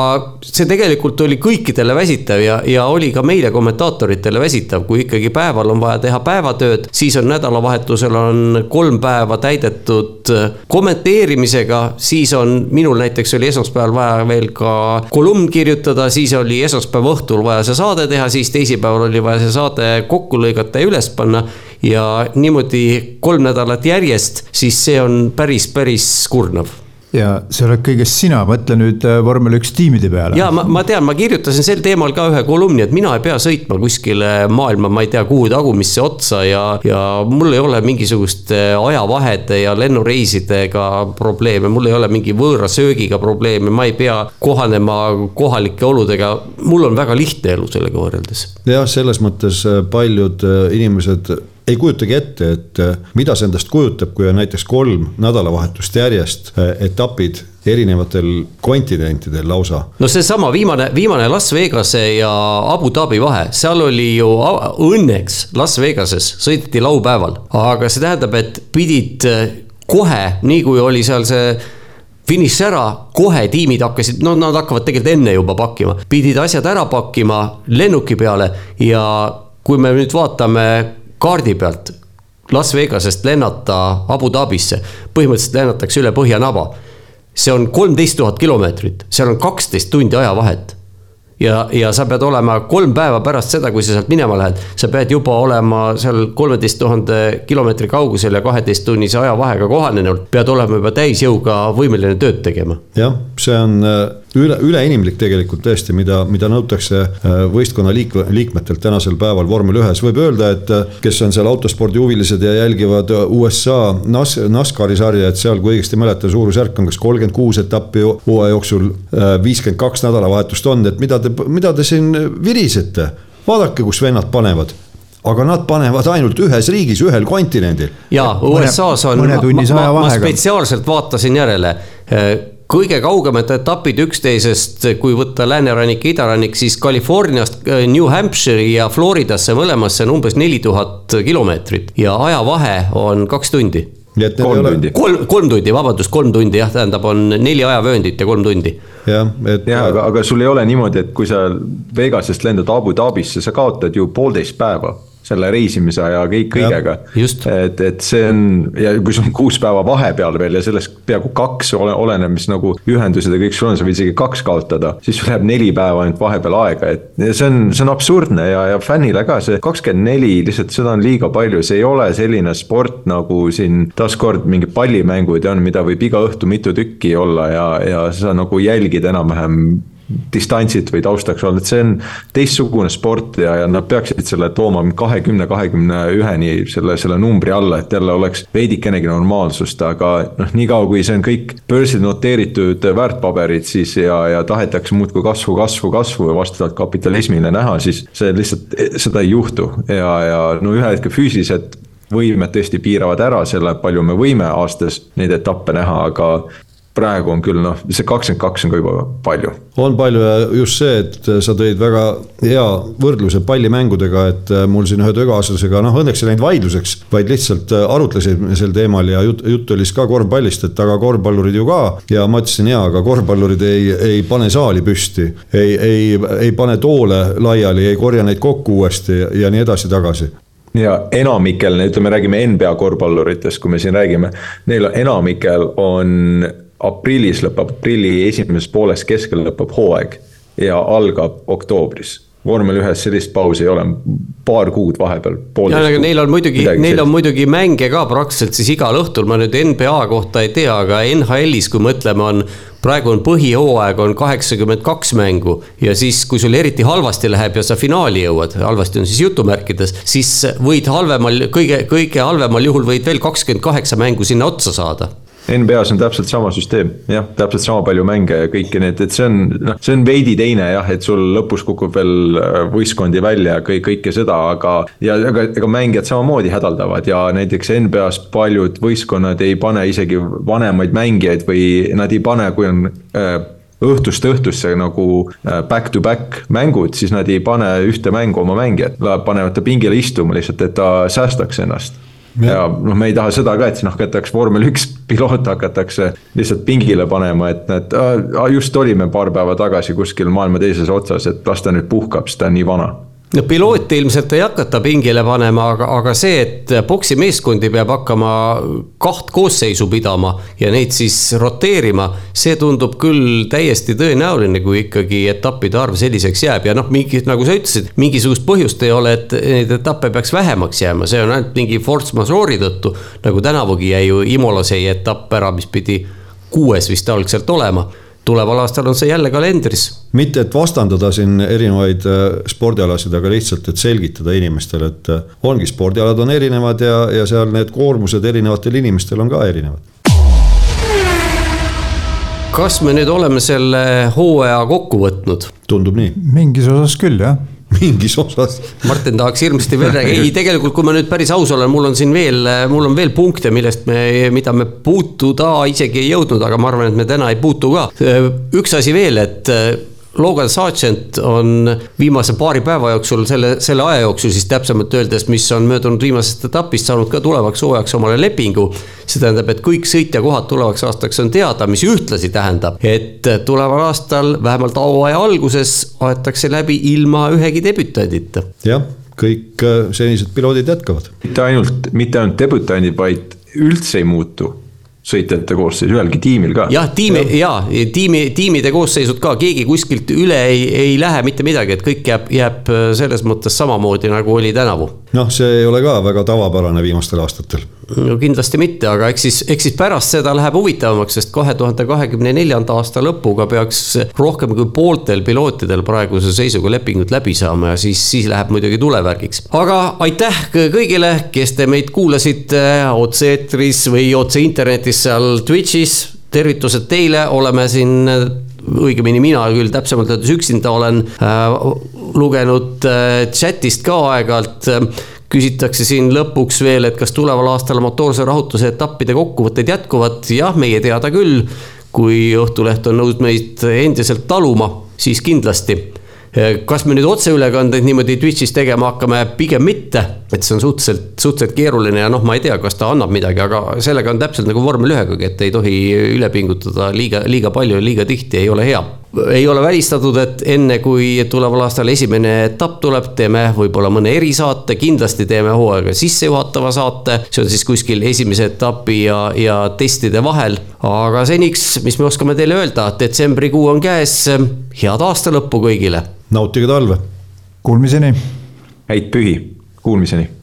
see tegelikult oli kõikidele väsitav ja, ja oli ka meile kommentaatoritele väsitav, kui ikkagi päeval on vaja teha päevatööd, siis on nädalavahetusel on kolm päeva täidetud kommenteerimisega, siis on minul näiteks oli esmaspäeval vaja veel ka kolumn kirjutada, siis oli esmaspäeva õhtul vaja see saade teha, siis teisipäeval oli vaja see saade kokku lõigata ja üles panna. ja niimoodi kolm nädalat järjest, siis see on päris, päris kurnav ja see oled kõigest sina, mõtle nüüd äh, vormel üks tiimide peale. ja ma, ma tean, ma kirjutasin sel teemal ka ühe kolumni, et mina ei pea sõitma kuskile maailma, ma ei tea, kuhu tagumisse otsa ja, ja mul ei ole mingisuguste ajavahede ja lennureisidega probleeme, mul ei ole mingi võõra söögiga probleeme, ma ei pea kohanema kohalike oludega. mul on väga lihtne elu sellega võrreldes. jah, selles mõttes äh, paljud äh, inimesed ei kujutagi ette, et äh, mida see endast kujutab, kui on näiteks kolm nädalavahetust järjest äh, etapid erinevatel kontinentidel lausa. no seesama viimane, viimane Las Vegase ja Abu Dhabi vahe, seal oli ju õnneks Las Vegases sõideti laupäeval, aga see tähendab, et pidid äh, kohe, nii kui oli seal see finiš ära, kohe tiimid hakkasid, no nad hakkavad tegelikult enne juba pakkima, pidid asjad ära pakkima lennuki peale ja kui me nüüd vaatame kaardi pealt Las Vegasest lennata Abu Dhabisse, põhimõtteliselt lennatakse üle Põhjanaba. see on kolmteist tuhat kilomeetrit, seal on kaksteist tundi ajavahet ja, ja sa pead olema kolm päeva pärast seda, kui sa sealt minema lähed, sa pead juba olema seal kolmeteist tuhande kilomeetri kaugusel ja kaheteist tunnise ajavahega kohanenud, pead olema juba täisjõuga võimeline tööd tegema. jah, see on äh, üle, üleinimlik tegelikult tõesti, mida, mida nõutakse äh, võistkonna liik-, liikmetelt tänasel päeval vormel ühes, võib öelda, et äh, kes on seal autospordihuvilised ja jälgivad USA NAS-, NASCARi sarja, et seal, kui õigesti mäletan, suurusjärk on kas kolmkümmend kuus etappi hooaja jooksul, viiskümmend kaks nädalavahetust on, et mida te te, mida te siin virisete, vaadake, kus vennad panevad. Aga nad panevad ainult ühes riigis, ühel kontinendil. ja USA-s on, ma, ma, ma spetsiaalselt vaatasin järele kõige kaugemad etapid üksteisest, kui võtta läänerannik ja idarannik, siis Californiast New Hampshire'i ja Floridasse mõlemasse on umbes neli tuhat kilomeetrit ja ajavahe on kaks tundi nii et kolm ole... tundi. kolm, kolm tundi, vabandust, kolm tundi jah, tähendab, on neli ajavööndit ja kolm tundi. jah, et. jah, aga, aga sul ei ole niimoodi, et kui sa Vegasest lendad Abu Dhabisse, sa kaotad ju poolteist päeva selle reisimise ja kõik kõigega. et, et see on ja kui sul on kuus päeva vahepeal veel ja sellest peaaegu kaks ole, oleneb, mis nagu ühendused ja kõik sul on, sa võid isegi kaks kaotada. siis sul jääb neli päeva ainult vahepeal aega, et see on, see on absurdne ja, ja fännile ka see kakskümmend neli, lihtsalt seda on liiga palju, see ei ole selline sport nagu siin taaskord mingid pallimängud on, mida võib iga õhtu mitu tükki olla ja, ja sa nagu jälgid enam-vähem distantsit või taustaks olnud, see on teistsugune sport ja, ja nad peaksid selle tooma kahekümne, kahekümne üheni selle, selle numbri alla, et jälle oleks veidikenegi normaalsust, aga noh, niikaua kui see on kõik börsil noteeritud väärtpaberid, siis ja, ja tahetakse muudkui kasvu, kasvu, kasvu ja vastavalt kapitalismile näha, siis see lihtsalt, seda ei juhtu. Ja, ja no ühel hetkel füüsiliselt võimed tõesti piiravad ära selle, palju me võime aastas neid etappe näha, aga praegu on küll noh, see kakskümmend kaks on ka juba palju. on palju ja just see, et sa tõid väga hea võrdluse pallimängudega, et äh, mul siin ühe töökaaslasega, noh õnneks ei läinud vaidluseks, vaid lihtsalt äh, arutlesime sel teemal ja jutt, jutt oli siis ka korvpallist, et aga korvpallurid ju ka. ja ma ütlesin jaa, aga korvpallurid ei, ei pane saali püsti, ei, ei, ei pane toole laiali, ei korja neid kokku uuesti ja nii edasi-tagasi ja enamikel, ütleme, räägime NBA korvpalluritest, kui me siin räägime, neil enamikel on aprillis lõpeb, aprilli esimeses pooles keskel lõpeb hooaeg ja algab oktoobris vormel ühes sellist pausi ei ole, paar kuud vahepeal. neil on muidugi, neil on muidugi mänge ka praktiliselt siis igal õhtul, ma nüüd NBA kohta ei tea, aga NHL-is, kui mõtleme, on. praegu on põhihooaeg on kaheksakümmend kaks mängu ja siis, kui sul eriti halvasti läheb ja sa finaali jõuad, halvasti on siis jutumärkides. siis võid halvemal, kõige, kõige halvemal juhul võid veel kakskümmend kaheksa mängu sinna otsa saada NBA-s on täpselt sama süsteem, jah, täpselt sama palju mänge ja kõiki neid, et see on, noh, see on veidi teine jah, et sul lõpus kukub veel äh, võistkondi välja ja kõik, kõike seda, aga. ja ega, ega mängijad samamoodi hädaldavad ja näiteks NBA-s paljud võistkonnad ei pane isegi vanemaid mängijaid või nad ei pane, kui on äh, õhtust õhtusse nagu äh, back to back mängud, siis nad ei pane ühte mängu oma mängijat, panevad ta pingile istuma lihtsalt, et ta säästaks ennast ja. Noh, me ei taha seda ka, et siin hakatakse vormel üks piloot hakatakse lihtsalt pingile panema, et näed, just olime paar päeva tagasi kuskil maailma teises otsas, et las ta nüüd puhkab, sest ta on nii vana no pilooti ilmselt ei hakata pingile panema, aga, aga see, et poksimeeskondi peab hakkama kaht koosseisu pidama ja neid siis roteerima. see tundub küll täiesti tõenäoline, kui ikkagi etappide arv selliseks jääb ja noh, mingi nagu sa ütlesid, mingisugust põhjust ei ole, et neid etappe peaks vähemaks jääma, see on ainult mingi force majeure'i tõttu. nagu tänavugi jäi ju Imolas jäi etapp ära, mis pidi kuues vist algselt olema tuleval aastal on see jälle kalendris. mitte, et vastandada siin erinevaid äh, spordialasid, aga lihtsalt, et selgitada inimestele, et äh, ongi, spordialad on erinevad ja, ja seal need koormused erinevatel inimestel on ka erinevad kas me nüüd oleme selle hooaja kokku võtnud? tundub nii. mingis osas küll, jah mingis osas. Martin tahaks hirmsasti veel rääkida, ei tegelikult, kui ma nüüd päris aus olen, mul on siin veel, mul on veel punkte, millest me, mida me puutuda isegi ei jõudnud, aga ma arvan, et me täna ei puutu ka. üks asi veel, et Logan Sargent on viimase paari päeva jooksul, selle, selle aja jooksul siis täpsemalt öeldes, mis on möödunud viimasest etapist saanud ka tulevaks hooajaks omale lepingu. see tähendab, et kõik sõitjakohad tulevaks aastaks on teada, mis ühtlasi tähendab, et tuleval aastal vähemalt hooaja alguses aetakse läbi ilma ühegi debütandita. jah, kõik äh, senised piloodid jätkavad. mitte ainult, mitte ainult debütandid, vaid üldse ei muutu sõitjate koosseis ühelgi tiimil ka. jah, tiimi ja tiimi, tiimide koosseisud ka, keegi kuskilt üle ei, ei lähe mitte midagi, et kõik jääb, jääb selles mõttes samamoodi nagu oli tänavu. noh, see ei ole ka väga tavapärane viimastel aastatel no kindlasti mitte, aga eks siis, eks siis pärast seda läheb huvitavamaks, sest kahe tuhande kahekümne neljanda aasta lõpuga peaks rohkem kui pooltel pilootidel praeguse seisuga lepingud läbi saama ja siis, siis läheb muidugi tulevärgiks. aga aitäh kõigile, kes te meid kuulasite otse-eetris või otse internetis seal Twitch'is. tervitused teile, oleme siin õigemini mina küll täpsemalt öeldes üksinda olen äh, lugenud äh, chat'ist ka aeg-ajalt äh, küsitakse siin lõpuks veel, et kas tuleval aastal motoorse rahutuse etappide kokkuvõtted jätkuvad, jah, meie teada küll. kui Õhtuleht on nõus meid endiselt taluma, siis kindlasti kas me nüüd otseülekandeid niimoodi Twitch'is tegema hakkame, pigem mitte. et see on suhteliselt, suhteliselt keeruline ja noh, ma ei tea, kas ta annab midagi, aga sellega on täpselt nagu vormel ühegagi, et ei tohi üle pingutada liiga, liiga palju liiga tihti ei ole hea. Ei ole välistatud, et enne kui tuleval aastal esimene etapp tuleb, teeme võib-olla mõne erisaate, kindlasti teeme hooaega sissejuhatava saate. see on siis kuskil esimese etapi ja, ja testide vahel. aga seniks, mis me oskame teile öelda, detsembrikuu on käes. head aasta lõppu kõigile nautige talve. Kuulmiseni. häid pühi, kuulmiseni